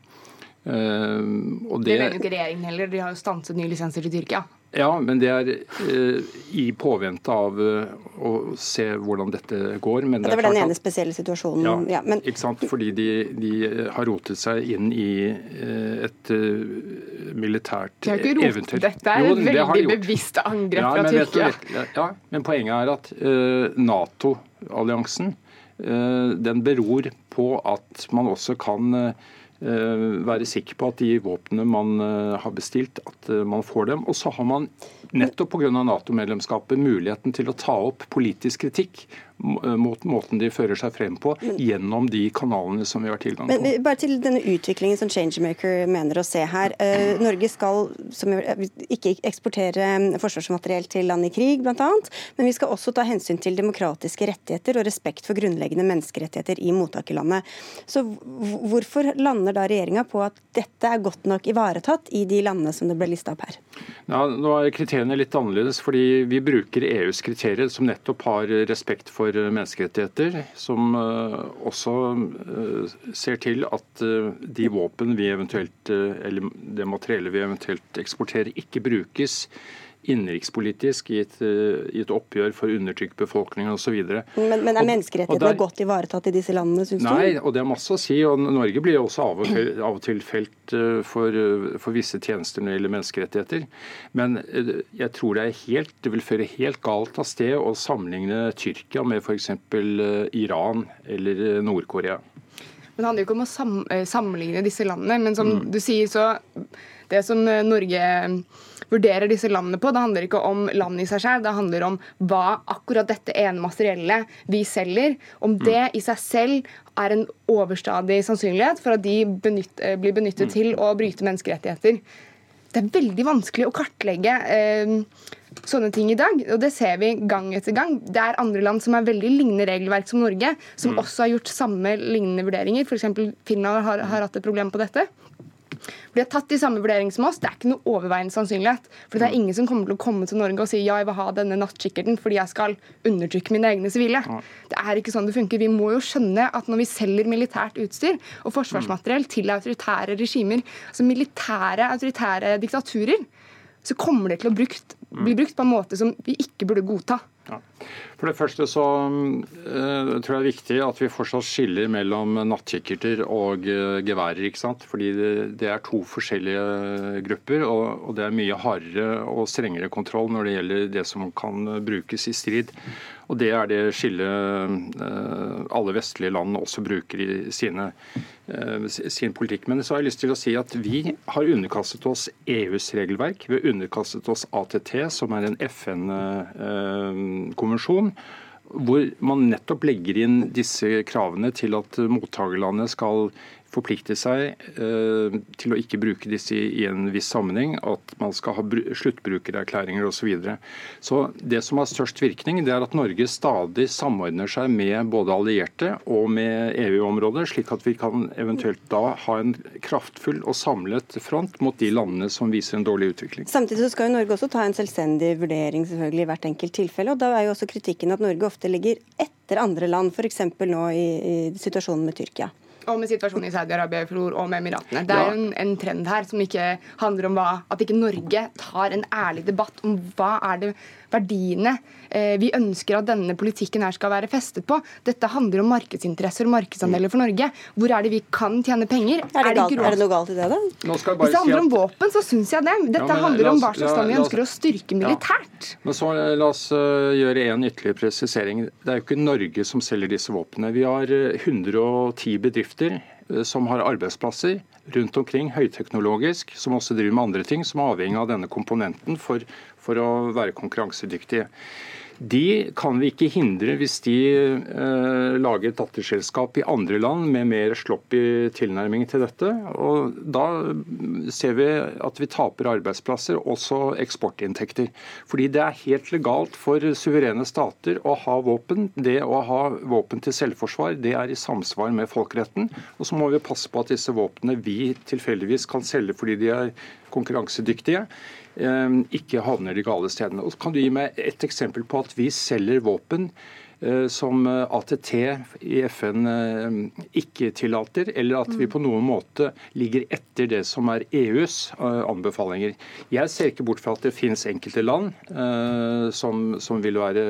Uh, og Det mener jo ikke regjeringen heller. De har jo stanset nye lisenser til Tyrkia. Ja, men det er eh, i påvente av eh, å se hvordan dette går. Men Det er var den ene spesielle situasjonen. ja, Ja, men ikke sant? Fordi de, de har rotet seg inn i eh, et eh, militært De har ikke rotet eventyr. dette. er Jo, et det veldig bevisst angrep Ja, fra men Tyrkia. vet- ja, men poenget er at eh, Nato-alliansen eh, den beror på at man også kan være sikker på at de våpnene man har bestilt, at man får dem. Og så har man nettopp pga. Nato-medlemskapet muligheten til å ta opp politisk kritikk Eh, mot måten de fører seg frem på, gjennom de kanalene som vi har tilgang på. Men, bare til denne utviklingen som Changemaker mener å se her. Uh, Norge skal som, ikke eksportere mm, forsvarsmateriell til land i krig, bl.a., men vi skal også ta hensyn til demokratiske rettigheter og respekt for grunnleggende menneskerettigheter i mottakerlandet. Så hvorfor lander da regjeringa på at dette er godt nok ivaretatt i de landene som det ble lista opp her? Ja, nå er kriteriene litt annerledes, fordi vi bruker EUs kriterier som nettopp har respekt for for menneskerettigheter, som eh, også eh, ser til at eh, de våpen vi eventuelt, eller det materiellet vi eventuelt eksporterer, ikke brukes innenrikspolitisk i, eh, i, et oppgjør for undertrykt befolkning osv. Men, men er menneskerettighetene godt ivaretatt i disse landene, syns du? Nei, og det er masse å si. og Norge blir også av og til, av og til felt eh, for, for, visse tjenester når det gjelder menneskerettigheter. Men eh, jeg tror det, er helt, det vil føre helt galt av sted å sammenligne Tyrkia med f.eks. Iran eller Nord-Korea. Men Det handler jo ikke om å sammenligne disse landene, men som mm. du sier, så det som Norge vurderer disse landene på. Det handler ikke om land i seg selv, det handler om hva akkurat dette ene materiellet vi selger, om mm. det i seg selv er en overstadig sannsynlighet for at de benytt, eh, blir benyttet mm. til å bryte menneskerettigheter. Det er veldig vanskelig å kartlegge eh, sånne ting i dag, og det ser vi gang etter gang. Det er andre land som har veldig lignende regelverk som Norge, som mm. også har gjort samme lignende vurderinger. F.eks. Finland har, har hatt et problem på dette. Har tatt de samme vurderingene som oss. Det er ikke noe overveiende sannsynlighet. For det er ingen som kommer til å komme til Norge og si ja, jeg vil ha denne nattkikkerten fordi jeg skal undertrykke mine egne sivile. Det er ikke sånn det funker. Vi må jo skjønne at når vi selger militært utstyr og forsvarsmateriell til autoritære regimer, altså militære autoritære diktaturer, så kommer det til å brukt, bli brukt på en måte som vi ikke burde godta. Ja. For det første så uh, tror jeg det er viktig at vi fortsatt skiller mellom nattkikkerter og uh, geværer. ikke sant? Fordi det, det, er to forskjellige grupper, og, og, det er mye hardere og strengere kontroll når det gjelder det som kan brukes i strid. Og Det er det skillet uh, alle vestlige land også bruker i sine, sin politikk. Men så har jeg lyst til å si at vi har underkastet oss EUs regelverk. Vi har underkastet oss ATT, som er en FN-konvensjon hvor man nettopp legger inn disse kravene til at mottakerlandet skal forplikte seg eh, til å ikke bruke disse i, en viss sammenheng, at man skal ha sluttbrukererklæringer osv. Så, videre. så det som har størst virkning, det er at Norge stadig samordner seg med både allierte og med EU-området, slik at vi kan eventuelt da ha en kraftfull og samlet front mot de landene som viser en dårlig utvikling. Samtidig så skal jo Norge også ta en selvstendig vurdering selvfølgelig i hvert enkelt tilfelle. og Da er jo også kritikken at Norge ofte ligger etter andre land, f.eks. nå i, i situasjonen med Tyrkia. Og med situasjonen i Saudi-Arabia og med Emiratene. Det er jo en, en, trend her som ikke handler om hva, at ikke Norge tar en ærlig debatt om hva er det verdiene eh, vi ønsker at denne politikken her skal være festet på. Dette handler om markedsinteresser og markedsandeler for Norge. Hvor er det vi kan tjene penger? Er det, galt, er det noe galt i det, da? Hvis det handler om våpen, så syns jeg det. Dette ja, handler om hva slags land vi ønsker å styrke militært. Ja. Men så eh, La oss uh, gjøre en ytterligere presisering. Det er jo ikke Norge som selger disse våpnene. Vi har 110 bedrifter som har arbeidsplasser rundt omkring, høyteknologisk, som også driver med andre ting, som er avhengig av denne komponenten for for å være konkurransedyktige. De kan vi ikke hindre hvis de eh, lager datterselskap i andre land med mer sloppy tilnærming til dette. Og Da ser vi at vi taper arbeidsplasser, også eksportinntekter. Fordi det er helt legalt for suverene stater å ha våpen. Det å ha våpen til selvforsvar det er i samsvar med folkeretten. Og så må vi passe på at disse våpnene vi tilfeldigvis kan selge fordi de er konkurransedyktige, Ehm, ikke havner de gale stedene. Og kan du gi meg et eksempel på at vi selger våpen eh, som eh, ATT i FN eh, ikke tillater, eller at vi på noen måte ligger etter det som er EUs anbefalinger. Jeg ser ikke bort fra at det finnes enkelte land som, som vil være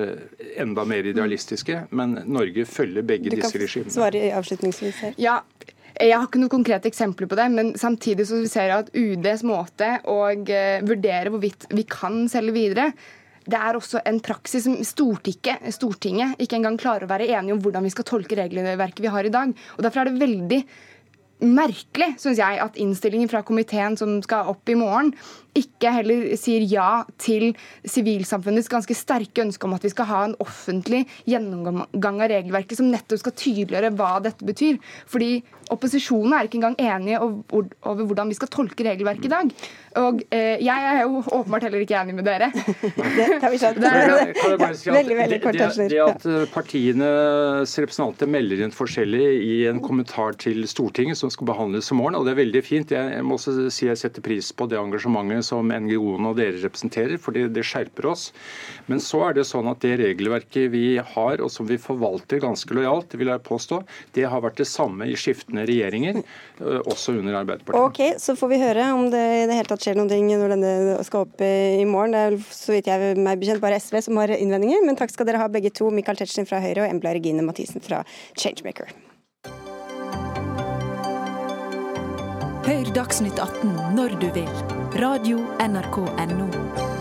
enda mer idealistiske, men Norge følger begge disse regimene. Du kan svare avslutningsvis her. Ja, jeg har ikke noen konkrete eksempler på det, men samtidig så ser jeg at UDs måte å eh, vurdere hvorvidt vi kan selge videre, det er også en praksis som Stortinget, Stortinget ikke engang klarer å være enige om hvordan vi skal tolke regelverket vi har i dag. Og Derfor er det veldig merkelig, syns jeg, at innstillingen fra komiteen som skal opp i morgen, ikke heller sier ja til sivilsamfunnets ganske sterke ønske om at vi skal ha en offentlig gjennomgang av regelverket som nettopp skal tydeliggjøre hva dette betyr. Fordi opposisjonen er ikke engang enige over hvordan vi skal tolke regelverket i dag. Og eh, jeg er jo åpenbart heller ikke enig med dere. det har vi skjønt. Er, veldig, veldig kort det, det, at eh, partienes representanter melder inn forskjellig i en kommentar til Stortinget som skal behandles i morgen, og det er veldig fint. Jeg må også si jeg setter pris på det engasjementet som NGO-ene og dere representerer, for det skjerper oss. Men så er det sånn at det regelverket vi har, og som vi forvalter ganske lojalt, vil jeg påstå, det har vært det samme i skiftende regjeringer, også under Arbeiderpartiet. Ok, Så får vi høre om det i det hele tatt skjer noen ting når denne skal opp i morgen. Det er så vidt jeg meg bekjent bare SV som har innvendinger, men takk skal dere ha begge to. Michael Tetzschner fra Høyre og Embla Regine Mathisen fra Changemaker. Hør Dagsnytt 18 når du vil. Radio NRK Radio.nrk.no.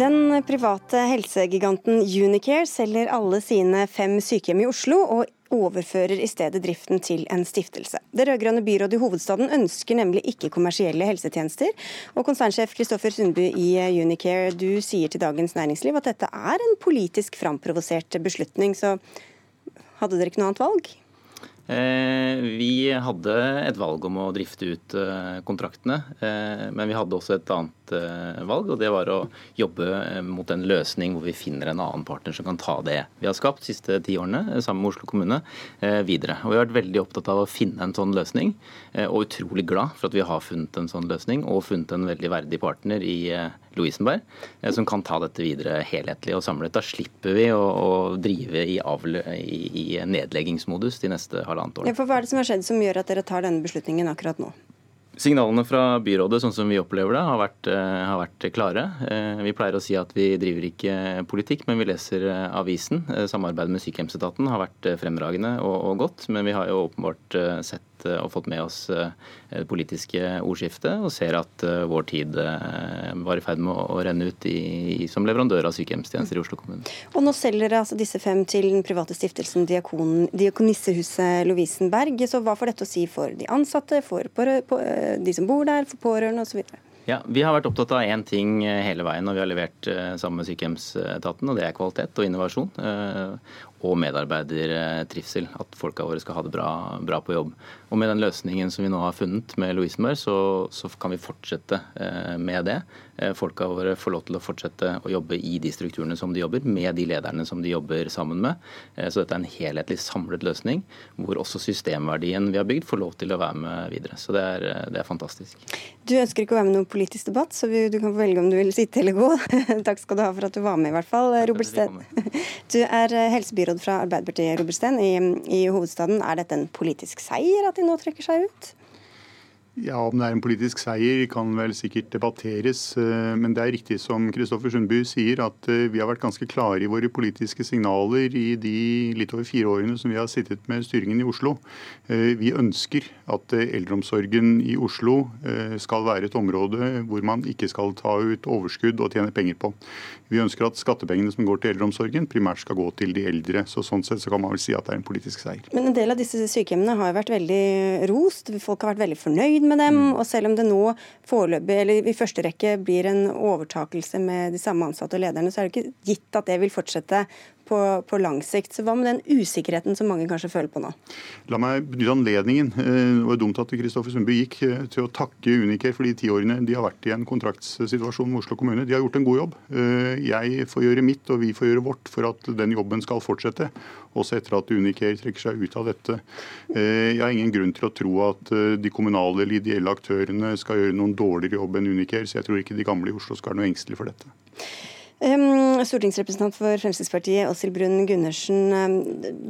Den private helsegiganten Unicare selger alle sine fem sykehjem i Oslo, og overfører i stedet driften til en stiftelse. Det rød-grønne byrådet i hovedstaden ønsker nemlig ikke kommersielle helsetjenester. Og konsernsjef Kristoffer Sundby i Unicare, du sier til Dagens Næringsliv at dette er en politisk framprovosert beslutning. Så hadde dere ikke noe annet valg? Eh, vi hadde et valg om å drifte ut eh, kontraktene, eh, men vi hadde også et annet valg, og det var å jobbe mot en løsning hvor vi finner en annen partner som kan ta det vi har skapt de siste ti årene sammen med Oslo kommune, videre. Og Vi har vært veldig opptatt av å finne en sånn løsning, og utrolig glad for at vi har funnet en sånn løsning og funnet en veldig verdig partner i Lovisenberg, eh, som kan ta dette videre helhetlig og samlet. Da slipper vi å, å drive i, avle, i, i, nedleggingsmodus de neste halvannet årene. Ja, for hva er det som har skjedd som gjør at dere tar denne beslutningen akkurat nå? Signalene fra byrådet sånn som vi opplever det, har vært, eh, har vært, klare. Eh, vi pleier å si at vi driver ikke politikk, men vi leser avisen. Samarbeidet med sykehjemsetaten har vært fremragende og, og godt, men vi har jo åpenbart sett Eh, og fått med oss det eh, politiske ordskiftet, og ser at eh, vår tid var i ferd med å renne ut i, som leverandør av sykehjemstjenester i Oslo kommune. Og nå selger altså disse fem til den private stiftelsen Diakon, Diakonissehuset Lovisenberg. Så hva får dette å si for de ansatte, for de som bor der, for pårørende osv.? Ja, Vi har vært opptatt av én ting hele veien når vi har levert sammen med sykehjemsetaten, og det er kvalitet og innovasjon og medarbeidertrivsel. At folka våre skal ha det bra, bra, på jobb. Og Med den løsningen som vi nå har funnet med Lovisenberg, så, så kan vi fortsette eh, med det. Eh, folka våre får lov til å fortsette å jobbe i de strukturene som de jobber, med de lederne som de jobber sammen med. Eh, så dette er en helhetlig samlet løsning, hvor også systemverdien vi har bygd, får lov til å være med videre. Så det er, det er fantastisk. Du ønsker ikke å være med i noen politisk debatt, så du kan få velge om du vil sitte eller gå. Takk skal du ha for at du var med, i hvert fall. Robert Steen, du er helsebyråd byråd fra Arbeiderpartiet Robert Steen, i, i hovedstaden. Er dette en politisk seier at de nå trekker seg ut? Ja, Om det er en politisk seier kan vel sikkert debatteres. Eh, men det er riktig som Kristoffer Sundby sier, at eh, vi har vært ganske klare i våre politiske signaler i de litt over fire årene som vi har sittet med styringen i Oslo. Eh, vi ønsker at eldreomsorgen i Oslo skal være et område hvor man ikke skal ta ut overskudd og tjene penger på. Vi ønsker at skattepengene som går til eldreomsorgen, primært skal gå til de eldre. Så Sånn sett så kan man vel si at det er en politisk seier. Men en del av disse sykehjemmene har vært veldig rost. Folk har vært veldig fornøyd med dem. Mm. Og selv om det nå foreløpig, eller i første rekke blir en overtakelse med de samme ansatte og lederne, så er det ikke gitt at det vil fortsette på, på, lang sikt. Så Hva med den usikkerheten som mange kanskje føler på nå? La meg benytte anledningen eh, det var dumt at Kristoffer Sundby gikk, eh, til å takke Uniker for de ti årene de har vært i en kontraktssituasjon med Oslo kommune. De har gjort en god jobb. Eh, jeg får gjøre mitt, og vi får gjøre vårt for at den jobben skal fortsette. Også etter at Uniker trekker seg ut av dette. Jeg har ingen grunn til å tro at de kommunale eller ideelle aktørene skal gjøre noen dårligere jobb enn Uniker, så jeg tror ikke de gamle i Oslo skal være noe engstelige for dette. Stortingsrepresentant for Fremskrittspartiet, Åshild Brun Gundersen.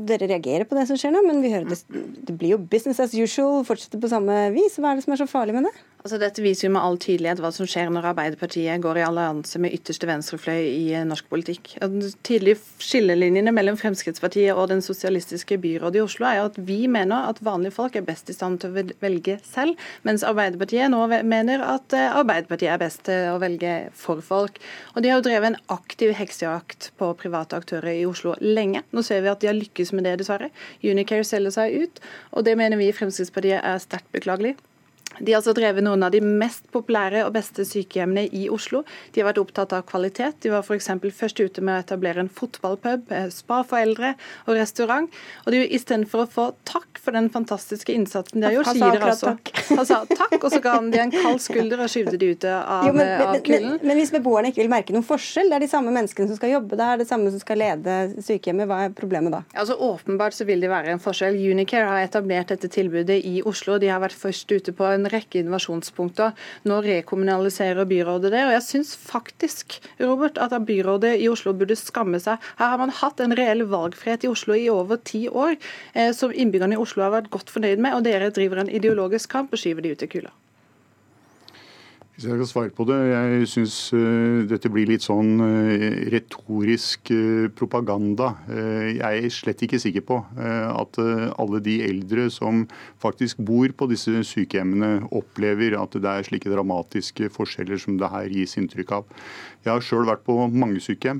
Dere reagerer på det som skjer nå, men vi hører det, det blir jo business as usual, fortsetter på samme vis. Hva er det som er så farlig med det? Altså, dette viser jo med all tydelighet hva som skjer når Arbeiderpartiet går i allianse med ytterste venstrefløy i eh, norsk politikk. De tydelige skillelinjene mellom Fremskrittspartiet og den sosialistiske byrådet i Oslo er jo at vi mener at vanlige folk er best i stand til å velge selv, mens Arbeiderpartiet nå mener at eh, Arbeiderpartiet er best til å velge for folk. Og De har jo drevet en aktiv heksejakt på private aktører i Oslo lenge. Nå ser vi at de har lykkes med det, dessverre. Unicare selger seg ut, og det mener vi i Fremskrittspartiet er sterkt beklagelig. De har altså drevet noen av de mest populære og beste sykehjemmene i Oslo. De har vært opptatt av kvalitet. De var f.eks. først ute med å etablere en fotballpub, eh, spa for eldre og restaurant. Og de, Istedenfor å få takk for den fantastiske innsatsen de har gjort, sier dere altså Han sa takk, og så ga han de en kald skulder og skyvde de ut av, jo, men, av kulden. Men, men, hvis beboerne ikke vil merke noen forskjell, det er de samme menneskene som skal jobbe der, det samme som skal lede sykehjemmet, hva er problemet da? Altså Åpenbart så vil det være en forskjell. Unicare har etablert dette tilbudet i Oslo. De har vært først ute på en rekke innovasjonspunkter. Nå rekommunaliserer byrådet det. Og jeg syns faktisk Robert, at byrådet i Oslo burde skamme seg. Her har man hatt en reell valgfrihet i Oslo i over ti år, eh, som innbyggerne i Oslo har vært godt fornøyd med, og dere driver en ideologisk kamp og skyver de ut i kula. Hvis jeg skal svare på det, jeg syns uh, dette blir litt sånn uh, retorisk uh, propaganda. jeg er slett ikke sikker på at alle de eldre som faktisk bor på disse sykehjemmene, opplever at det er slike dramatiske forskjeller som det her gis inntrykk av. Jeg har sjøl vært på mange sykehjem.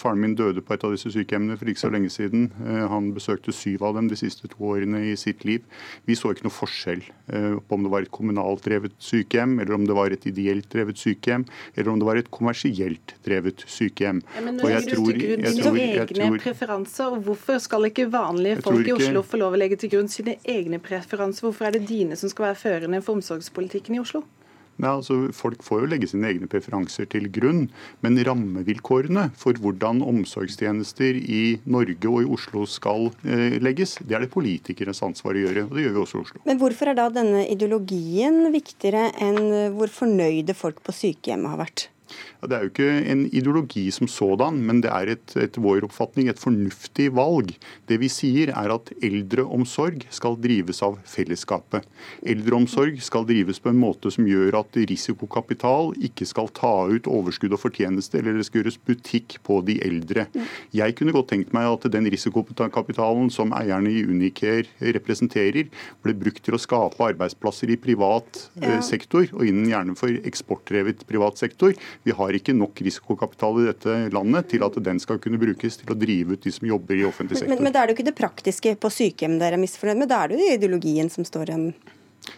faren min døde på et av disse sykehjemmene for ikke så lenge siden. han besøkte syv av dem de siste to årene i sitt liv. Vi så ikke noe forskjell på om det var et kommunalt drevet sykehjem eller om det var et ideelt drevet sykehjem, eller om det var et kommersielt drevet sykehjem. Ja, men nå legger du til grunn sine egne preferanser. og Hvorfor skal ikke vanlige folk i Oslo få lov å legge til grunn sine egne preferanser? Hvorfor er det dine som skal være førende for omsorgspolitikken i Oslo? Nei, altså Folk får jo legge sine egne preferanser til grunn, men rammevilkårene for hvordan omsorgstjenester i Norge og i Oslo skal eh, legges, det er det politikernes ansvar å gjøre. og Det gjør vi også i Oslo. Men hvorfor er da denne ideologien viktigere enn hvor fornøyde folk på sykehjemmet har vært? Ja, det er jo ikke en ideologi som sådan, men det er et, etter vår oppfatning et fornuftig valg. Det vi sier er at eldreomsorg skal drives av fellesskapet. Eldreomsorg skal drives på en måte som gjør at risikokapital ikke skal ta ut overskudd og fortjeneste, eller det skal gjøres butikk på de eldre. Jeg kunne godt tenkt meg at den risikokapitalen som eierne i Unicare representerer, ble brukt til å skape arbeidsplasser i privat ja. Eh, sektor, og innen gjerne for eksportdrevet privat sektor. Vi har ikke nok risikokapital i dette landet til at den skal kunne brukes til å drive ut de som jobber i offentlig sektor. Men, men da er jo ikke det praktiske på sykehjem dere er misfornøyd med, det er det jo ideologien som står om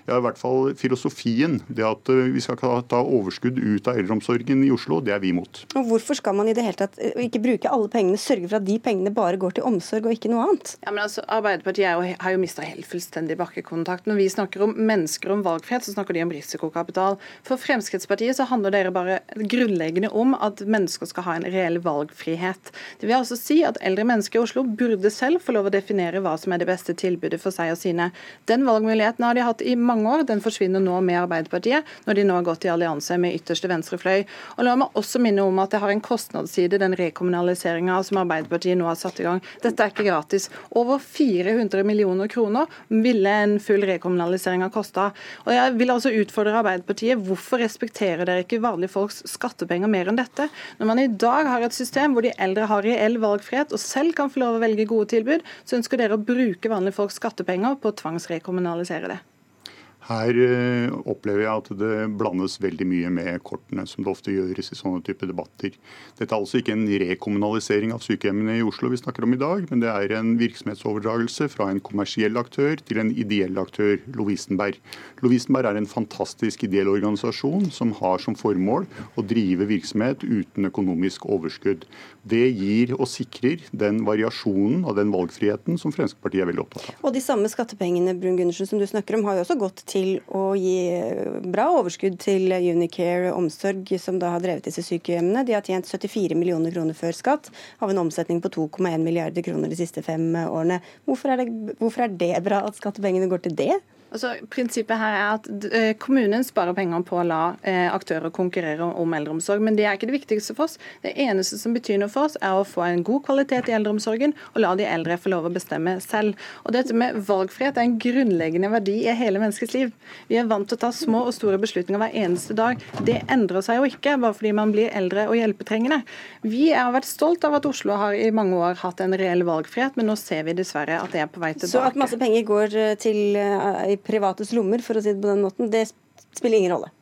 ja, i hvert fall filosofien. Det at eh, vi skal ta overskudd ut av eldreomsorgen i Oslo, det er vi imot. Og Hvorfor skal man i det hele tatt eh, ikke bruke alle pengene, sørge for at de pengene bare går til omsorg og ikke noe annet? Ja, men altså, Arbeiderpartiet jo, har jo mista helt fullstendig bakkekontakt. Når vi snakker om mennesker om valgfrihet, så snakker de om risikokapital. For Fremskrittspartiet så handler dere bare grunnleggende om at mennesker skal ha en reell valgfrihet. Det vil altså si at eldre mennesker i Oslo burde selv få lov å definere hva som er det beste tilbudet for seg og sine. Den valgmuligheten har de hatt i mange år. Den forsvinner nå med Arbeiderpartiet, når de nå har gått i allianse med ytterste venstrefløy. Og La meg også minne om at det har en kostnadsside, den rekommunaliseringa som Arbeiderpartiet nå har satt i gang. Dette er ikke gratis. Over 400 millioner kroner ville en full rekommunalisering ha kosta. Og jeg vil altså utfordre Arbeiderpartiet. Hvorfor respekterer dere ikke vanlige folks skattepenger mer enn dette? Når man i dag har et system hvor de eldre har reell valgfrihet og selv kan få lov å velge gode tilbud, så ønsker dere å bruke vanlige folks skattepenger på å tvangsrekommunalisere det. Her eh, opplever jeg at det blandes veldig mye med kortene, som det ofte gjøres i sånne type debatter. Dette er altså ikke en rekommunalisering av sykehjemmene i Oslo vi snakker om i dag, men det er en virksomhetsoverdragelse fra en kommersiell aktør til en ideell aktør, Lovisenberg. Lovisenberg er en fantastisk ideell organisasjon som har som formål å drive virksomhet uten økonomisk overskudd. Det gir og sikrer den variasjonen og den valgfriheten som Fremskrittspartiet er veldig opptatt av. Og De samme skattepengene Brun Gundersen, som du snakker om, har jo også gått til å gi bra overskudd til Unicare Omsorg, som da har drevet disse sykehjemmene. De har tjent 74 millioner kroner før skatt, av en omsetning på 2,1 milliarder kroner de siste fem årene. Hvorfor er, det, hvorfor er det bra at skattepengene går til det? Altså, prinsippet her er at eh, Kommunen sparer penger på å la eh, aktører konkurrere om eldreomsorg, men det er ikke det viktigste for oss. Det eneste som betyr noe for oss, er å få en god kvalitet i eldreomsorgen og la de eldre få lov å bestemme selv. Og Dette med valgfrihet er en grunnleggende verdi i hele menneskets liv. Vi er vant til å ta små og store beslutninger hver eneste dag. Det endrer seg jo ikke bare fordi man blir eldre og hjelpetrengende. Vi har vært stolt av at Oslo har i mange år hatt en reell valgfrihet, men nå ser vi dessverre at det er på vei tilbake. Så at masse penger går eh, til privates lommer, for å si det på den måten, det spiller ingen rolle.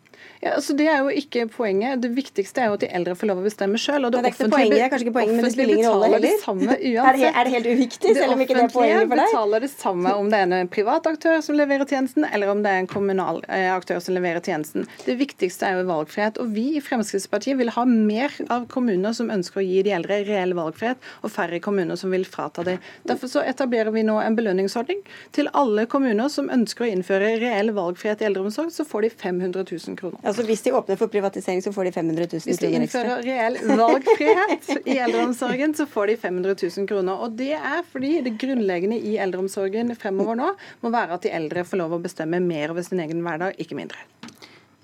Ja, altså Det er jo ikke poenget. Det viktigste er jo at de eldre får lov å bestemme sjøl. Det, det, er ikke poenget, det er kanskje ikke poenget, men det spiller ingen rolle heller. er, det, er det helt uviktig, selv om ikke det er poenget for deg? Det offentlige betaler det samme om det er en privat aktør som leverer tjenesten, eller om det er en kommunal eh, aktør som leverer tjenesten. Det viktigste er jo valgfrihet. Og vi i Fremskrittspartiet vil ha mer av kommuner som ønsker å gi de eldre reell valgfrihet, og færre kommuner som vil frata dem. Derfor så etablerer vi nå en belønningsordning til alle kommuner som ønsker å innføre reell valgfrihet i eldreomsorg, så får de 500 000 kroner. Altså Hvis de åpner for privatisering, så får de 500 000 kroner. Hvis de innfører reell valgfrihet i eldreomsorgen, så får de 500 000 kroner. Og Det er fordi det grunnleggende i eldreomsorgen fremover nå må være at de eldre får lov å bestemme mer over sin egen hverdag, ikke mindre.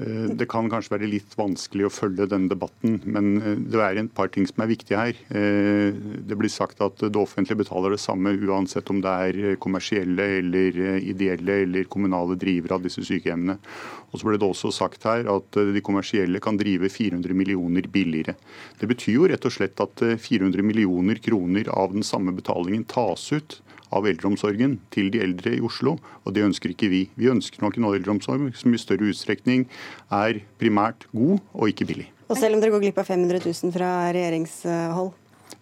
Eh, det kan kanskje være litt vanskelig å følge denne debatten, men eh, det er en par ting som er viktige her. Eh, det blir sagt at det offentlige betaler det samme uansett om det er kommersielle eller ideelle eller kommunale drivere av disse sykehjemmene. Og så ble det også sagt her at de kommersielle kan drive 400 millioner billigere. Det betyr jo rett og slett at 400 millioner kroner av den samme betalingen tas ut av eldreomsorgen til de eldre i Oslo, og det ønsker ikke vi. Vi ønsker nok en eldreomsorg som i større utstrekning er primært god og ikke billig. Og selv om dere går glipp av 500 000 fra regjeringshold?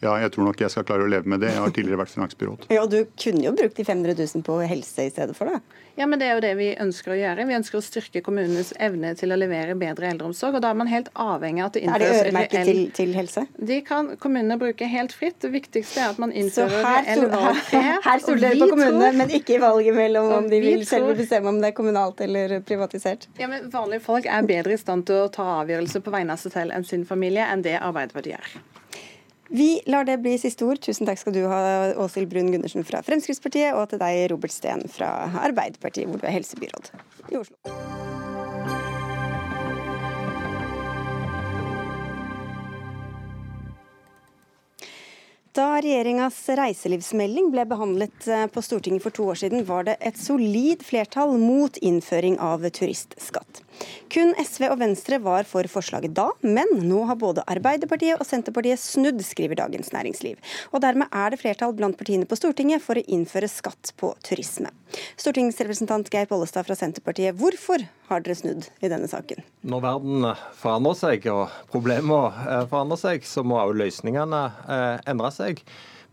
Ja, jeg tror nok jeg skal klare å leve med det. Jeg har tidligere vært finansbyråd. Ja, og Du kunne jo brukt de 500 000 på helse i stedet for det? Ja, men Det er jo det vi ønsker å gjøre. Vi ønsker å styrke kommunenes evne til å levere bedre eldreomsorg. og Da er man helt avhengig av at det innføres Er det øremerket til, til, helse? De kan kommunene bruke helt fritt. Det viktigste er at man innfører reell valgfrihet. Her stoler dere på kommunene, men ikke i valget mellom om de vil selv bestemme om det er kommunalt eller privatisert? Ja, men Vanlige folk er bedre i stand til å ta avgjørelser på vegne av seg selv enn sin familie enn det Arbeiderpartiet er. Vi lar det bli siste ord. Tusen takk skal du ha, Åshild Brun Gundersen fra Fremskrittspartiet, og til deg, Robert Steen fra Arbeiderpartiet, hvor du er helsebyråd i Oslo. Da regjeringas reiselivsmelding ble behandlet eh, på Stortinget for to år siden, var det et solid flertall mot innføring av turistskatt. Kun SV og Venstre var for forslaget da, men nå har både Arbeiderpartiet og Senterpartiet snudd, skriver Dagens Næringsliv. Og dermed er det flertall blant partiene på Stortinget for å innføre skatt på turisme. Stortingsrepresentant Geir Pollestad fra Senterpartiet, hvorfor har dere snudd i denne saken? Når verden forandrer seg og problemene eh, forandrer seg, så må også løsningene eh, endre seg.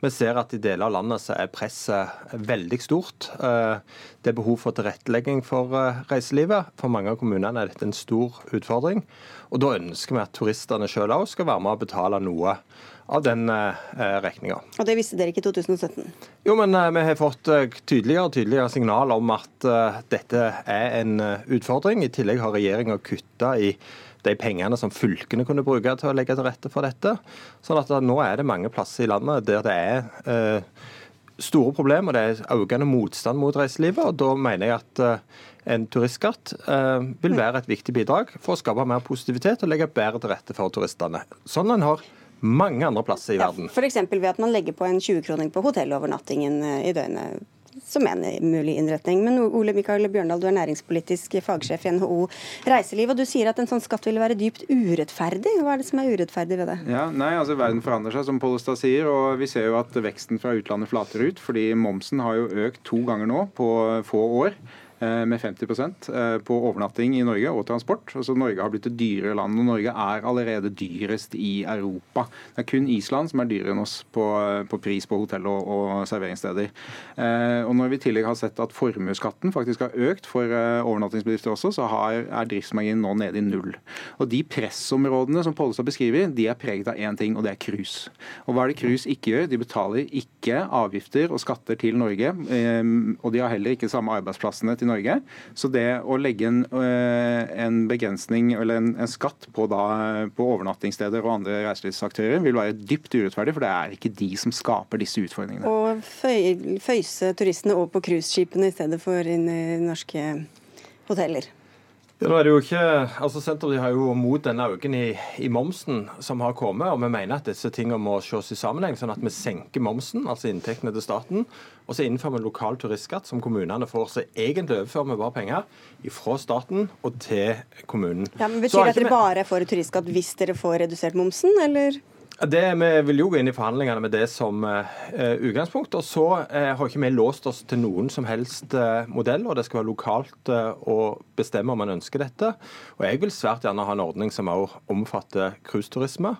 Vi ser at i deler av landet så er presset veldig stort. Eh, det er behov for tilrettelegging for eh, reiselivet. For mange av kommunene er dette en stor utfordring. Og da ønsker vi at turistene sjøl òg skal være med og betale noe av den eh, regninga. Og det visste dere ikke i 2017? Jo, men vi har fått tydeligere og tydeligere signal om at dette er en utfordring. I tillegg har regjeringa kutta i de pengene som fylkene kunne bruke til å legge til rette for dette. Sånn at nå er det mange plasser i landet der det er eh, store problemer. Det er økende motstand mot reiselivet. og Da mener jeg at eh, en turistskatt eh, vil være et viktig bidrag for å skape mer positivitet og legge bedre til rette for turistene. Sånn en har mange andre plasser i verden. Ja, F.eks. ved at man legger på en 20-kroning på hotellovernattingen i døgnet som en mulig innretning. Men Ole Mikael Bjørndal, du er næringspolitisk fagsjef i NHO Reiseliv, og du sier at en sånn skatt ville være dypt urettferdig. Hva er det som er urettferdig ved det? Ja, nei, altså Verden forandrer seg, som Pollestad sier, og vi ser jo at veksten fra utlandet flater ut. Fordi momsen har jo økt to ganger nå på få år. Eh, med 50 eh, på overnatting i Norge og transport. Altså Norge har blitt et dyrere land, og Norge er allerede dyrest i Europa. Det er kun Island som er dyrere enn oss på, på pris på hotell og, og serveringssteder. Eh, og Når vi i tillegg har sett at formuesskatten faktisk har økt for overnattingsbedrifter også, så har, er driftsmarginen nå nede i null. Og De pressområdene som Pollestad beskriver, de er preget av én ting, og det er cruise. Og hva er det cruise ikke gjør? De betaler ikke avgifter og skatter til Norge, og de har heller ikke samme arbeidsplassene til Norge. Så det å legge en, en begrensning eller en, en skatt på, da, på overnattingssteder og andre reiselivsaktører vil være dypt urettferdig, for det er ikke de som skaper disse utfordringene. Og føy, føyse turistene over på cruiseskipene i stedet for inn i norske hoteller. Ja, nå er det jo ikke, altså Senterpartiet har jo mot denne økningen i, i, momsen som har kommet, og vi mener at disse tingene må ses i sammenheng, sånn at vi senker momsen, altså inntektene til staten, og så innfører vi lokal turistskatt som kommunene får. Så egentlig overfører vi bare penger fra staten og til kommunen. Ja, men Betyr det at dere bare får turistskatt hvis dere får redusert momsen, eller? Det, vi vil jo gå inn i forhandlingene med det som uh, utgangspunkt. og Så uh, har ikke vi låst oss til noen som helst uh, modell, og det skal være lokalt å bestemme om man ønsker dette. Og Jeg vil svært gjerne ha en ordning som også omfatter cruiseturisme.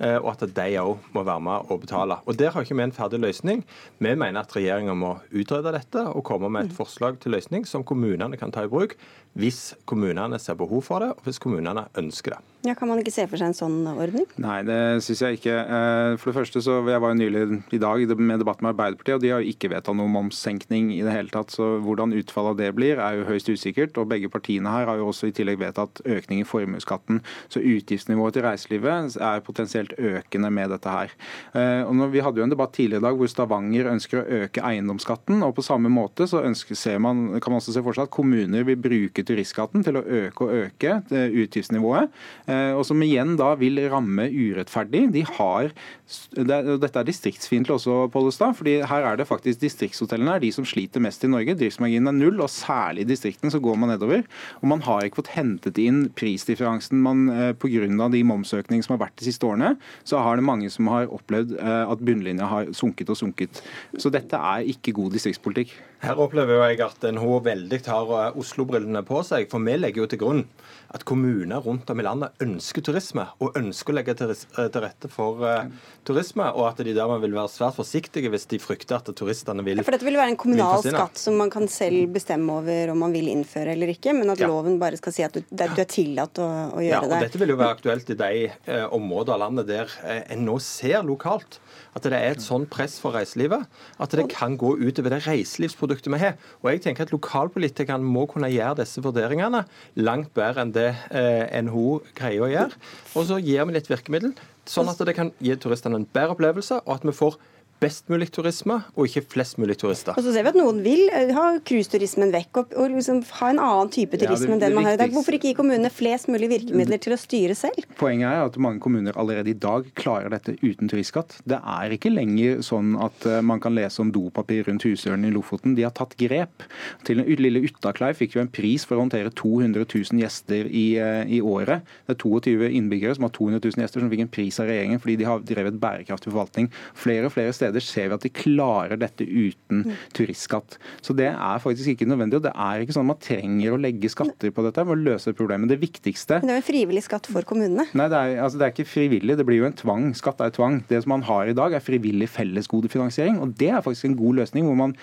Og at de òg må være med og betale. Og Der har ikke vi en ferdig løsning. Vi mener at regjeringa må utrede dette og komme med et forslag til løsning som kommunene kan ta i bruk hvis kommunene ser behov for det, og hvis kommunene ønsker det. Ja, Kan man ikke se for seg en sånn ordning? Nei, det syns jeg ikke. Eh, for det første så Jeg var jo nylig i dag med debatt med Arbeiderpartiet, og de har jo ikke vedtatt noe momssenkning i det hele tatt. Så hvordan utfallet av det blir, er jo høyst usikkert. Og begge partiene her har jo også i tillegg vedtatt økning i formuesskatten. Så utgiftsnivået til reiselivet er potensielt økende med dette her. Eh, og Vi hadde jo en debatt tidligere i dag hvor Stavanger ønsker å øke eiendomsskatten. og På samme måte så ønsker, man, kan man også se for seg at kommuner vil bruke turistskatten til å øke og øke eh, utgiftsnivået. Eh, og som igjen da vil ramme urettferdig. De har, Dette er distriktsfiendtlig også, Pollestad. fordi her er det faktisk distriktshotellene er de som sliter mest i Norge. Driftsmarginen er null, og særlig i distriktene så går man nedover. Og man har ikke fått hentet inn prisdifferansen man pga. de momsøkningene som har vært de siste årene. Så har det mange som har opplevd at bunnlinja har sunket og sunket. Så dette er ikke god distriktspolitikk. Her opplever jeg at NHO veldig har Oslo-brillene på seg. For vi legger jo til grunn at kommuner rundt om i landet ønsker turisme, og ønsker å legge til, eh, rette for uh, turisme, og at de dermed vil være svært forsiktige hvis de frykter at turistene vil ja, For dette vil være en kommunal skatt som man kan selv bestemme over om man vil innføre eller ikke, men at ja. loven bare skal si at du, du er tillatt å, å gjøre ja, og det. Dette vil jo være aktuelt i de uh, områder av landet der uh, en nå ser lokalt at det er et sånn press for reiselivet at det kan gå utover det reiselivsproduktet vi har. Og jeg tenker at Lokalpolitikerne må kunne gjøre disse vurderingene langt bedre enn det eh, NHO greier å gjøre. Og så gir vi litt virkemiddel, sånn at det kan gi turistene en bedre opplevelse, og at vi får best mulig turisme, og ikke flest mulig turister. Og så ser vi at Noen vil eh, ha cruiseturismen vekk og, og liksom ha en annen type turisme ja, enn den man har i dag. Hvorfor ikke gi kommunene flest mulig virkemidler til å styre selv? Poenget er at mange kommuner allerede i dag klarer dette uten turistskatt. Det er ikke lenger sånn at eh, man kan lese om dopapir rundt husdøren i Lofoten. De har tatt grep. Til den lille Uttaklei fikk jo en pris for å håndtere 200 000 gjester i, eh, i, året. Det er 22 innbyggere som har 200 000 gjester, som fikk en pris av regjeringen fordi de har drevet bærekraftig forvaltning. Flere og flere steder steder ser vi at de klarer dette uten mm. turistskatt. Så det er faktisk ikke nødvendig. og det er ikke sånn at Man trenger å legge skatter på dette for å løse problemet. Det viktigste Men det er jo en frivillig skatt for kommunene? Nei, det er, altså, det er ikke frivillig. Det blir jo en tvang. Skatt er tvang. Det som man har i dag, er frivillig fellesgodefinansiering. og Det er faktisk en god løsning, hvor man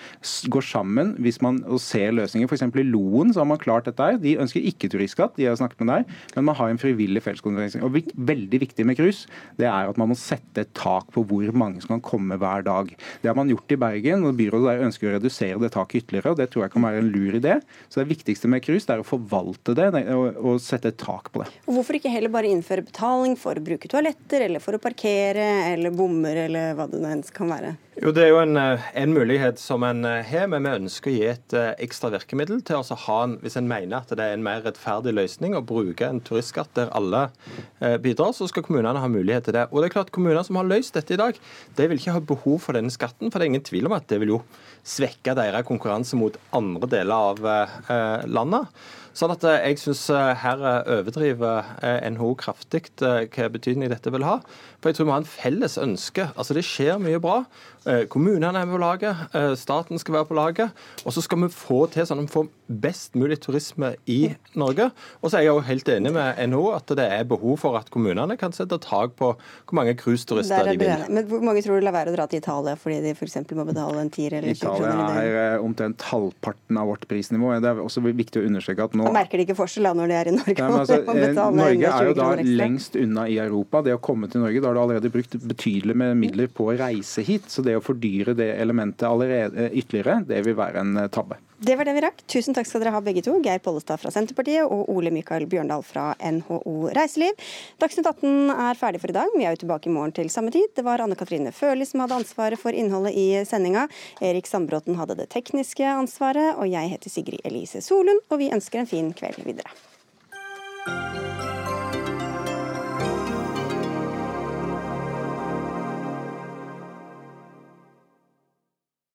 går sammen hvis man og ser løsninger. F.eks. i Loen så har man klart dette. her. De ønsker ikke turistskatt, de har snakket med deg, men man har en frivillig fellesgodefinansiering. Og Veldig viktig med cruise det er at man må sette et tak på hvor mange som kan komme hver hver dag. Det har man gjort i Bergen, og byrådet der ønsker å redusere det taket ytterligere. og Det tror jeg kan være en lur idé. Så Det viktigste med cruise er å forvalte det og, og sette et tak på det. Og Hvorfor ikke heller bare innføre betaling for å bruke toaletter, eller for å parkere, eller bommer, eller hva det nå kan være? Jo, Det er jo en, eh, en, mulighet som en eh, har, men vi ønsker å gi et eh, ekstra virkemiddel til å ha en, hvis en mener at det er en mer rettferdig løsning å bruke en turistskatt der alle bidrar, så skal kommunene ha mulighet til det. Og det er klart Kommuner som har løst dette i dag, de vil ikke ha behov for denne skatten. For det er ingen tvil om at det vil jo svekke deres konkurranse mot andre deler av landet. Sånn at jeg syns her overdriver NHO kraftig hva betydning dette vil ha. For jeg tror vi har en felles ønske. Altså Det skjer mye bra. Eh, kommunene er med på laget, eh, staten skal være på laget. Og så skal vi få til sånn at vi får best mulig turisme i Norge. Og så er jeg jo helt enig med NHO at det er behov for at kommunene kan sette tak på hvor mange cruiseturister de vil. Men hvor mange tror du lar være å dra til Italia fordi de f.eks. må betale en tier eller 20 kroner? Italia er eh, omtrent halvparten av vårt prisnivå. Det er også viktig å understreke at nå Da merker de ikke forskjell når de er i Norge? Nei, altså, Norge er jo da lengst unna i Europa. Det å komme til Norge, da har du allerede brukt betydelig med midler på å reise hit. så det det å fordyre det elementet allerede ytterligere, det vil være en eh, tabbe. Det var det vi rakk. Tusen takk skal dere ha begge to. Geir Pollestad fra Senterpartiet og Ole Mikael Bjørndal fra NHO Reiseliv. Dagsnytt 18 er ferdig for i dag. Vi er jo tilbake i morgen til samme tid. Det var Anne Katrine Førli som hadde ansvaret for innholdet i sendinga. Erik Sandbråten hadde det tekniske ansvaret. Og jeg heter Sigrid Elise Solund, og vi ønsker en fin kveld videre.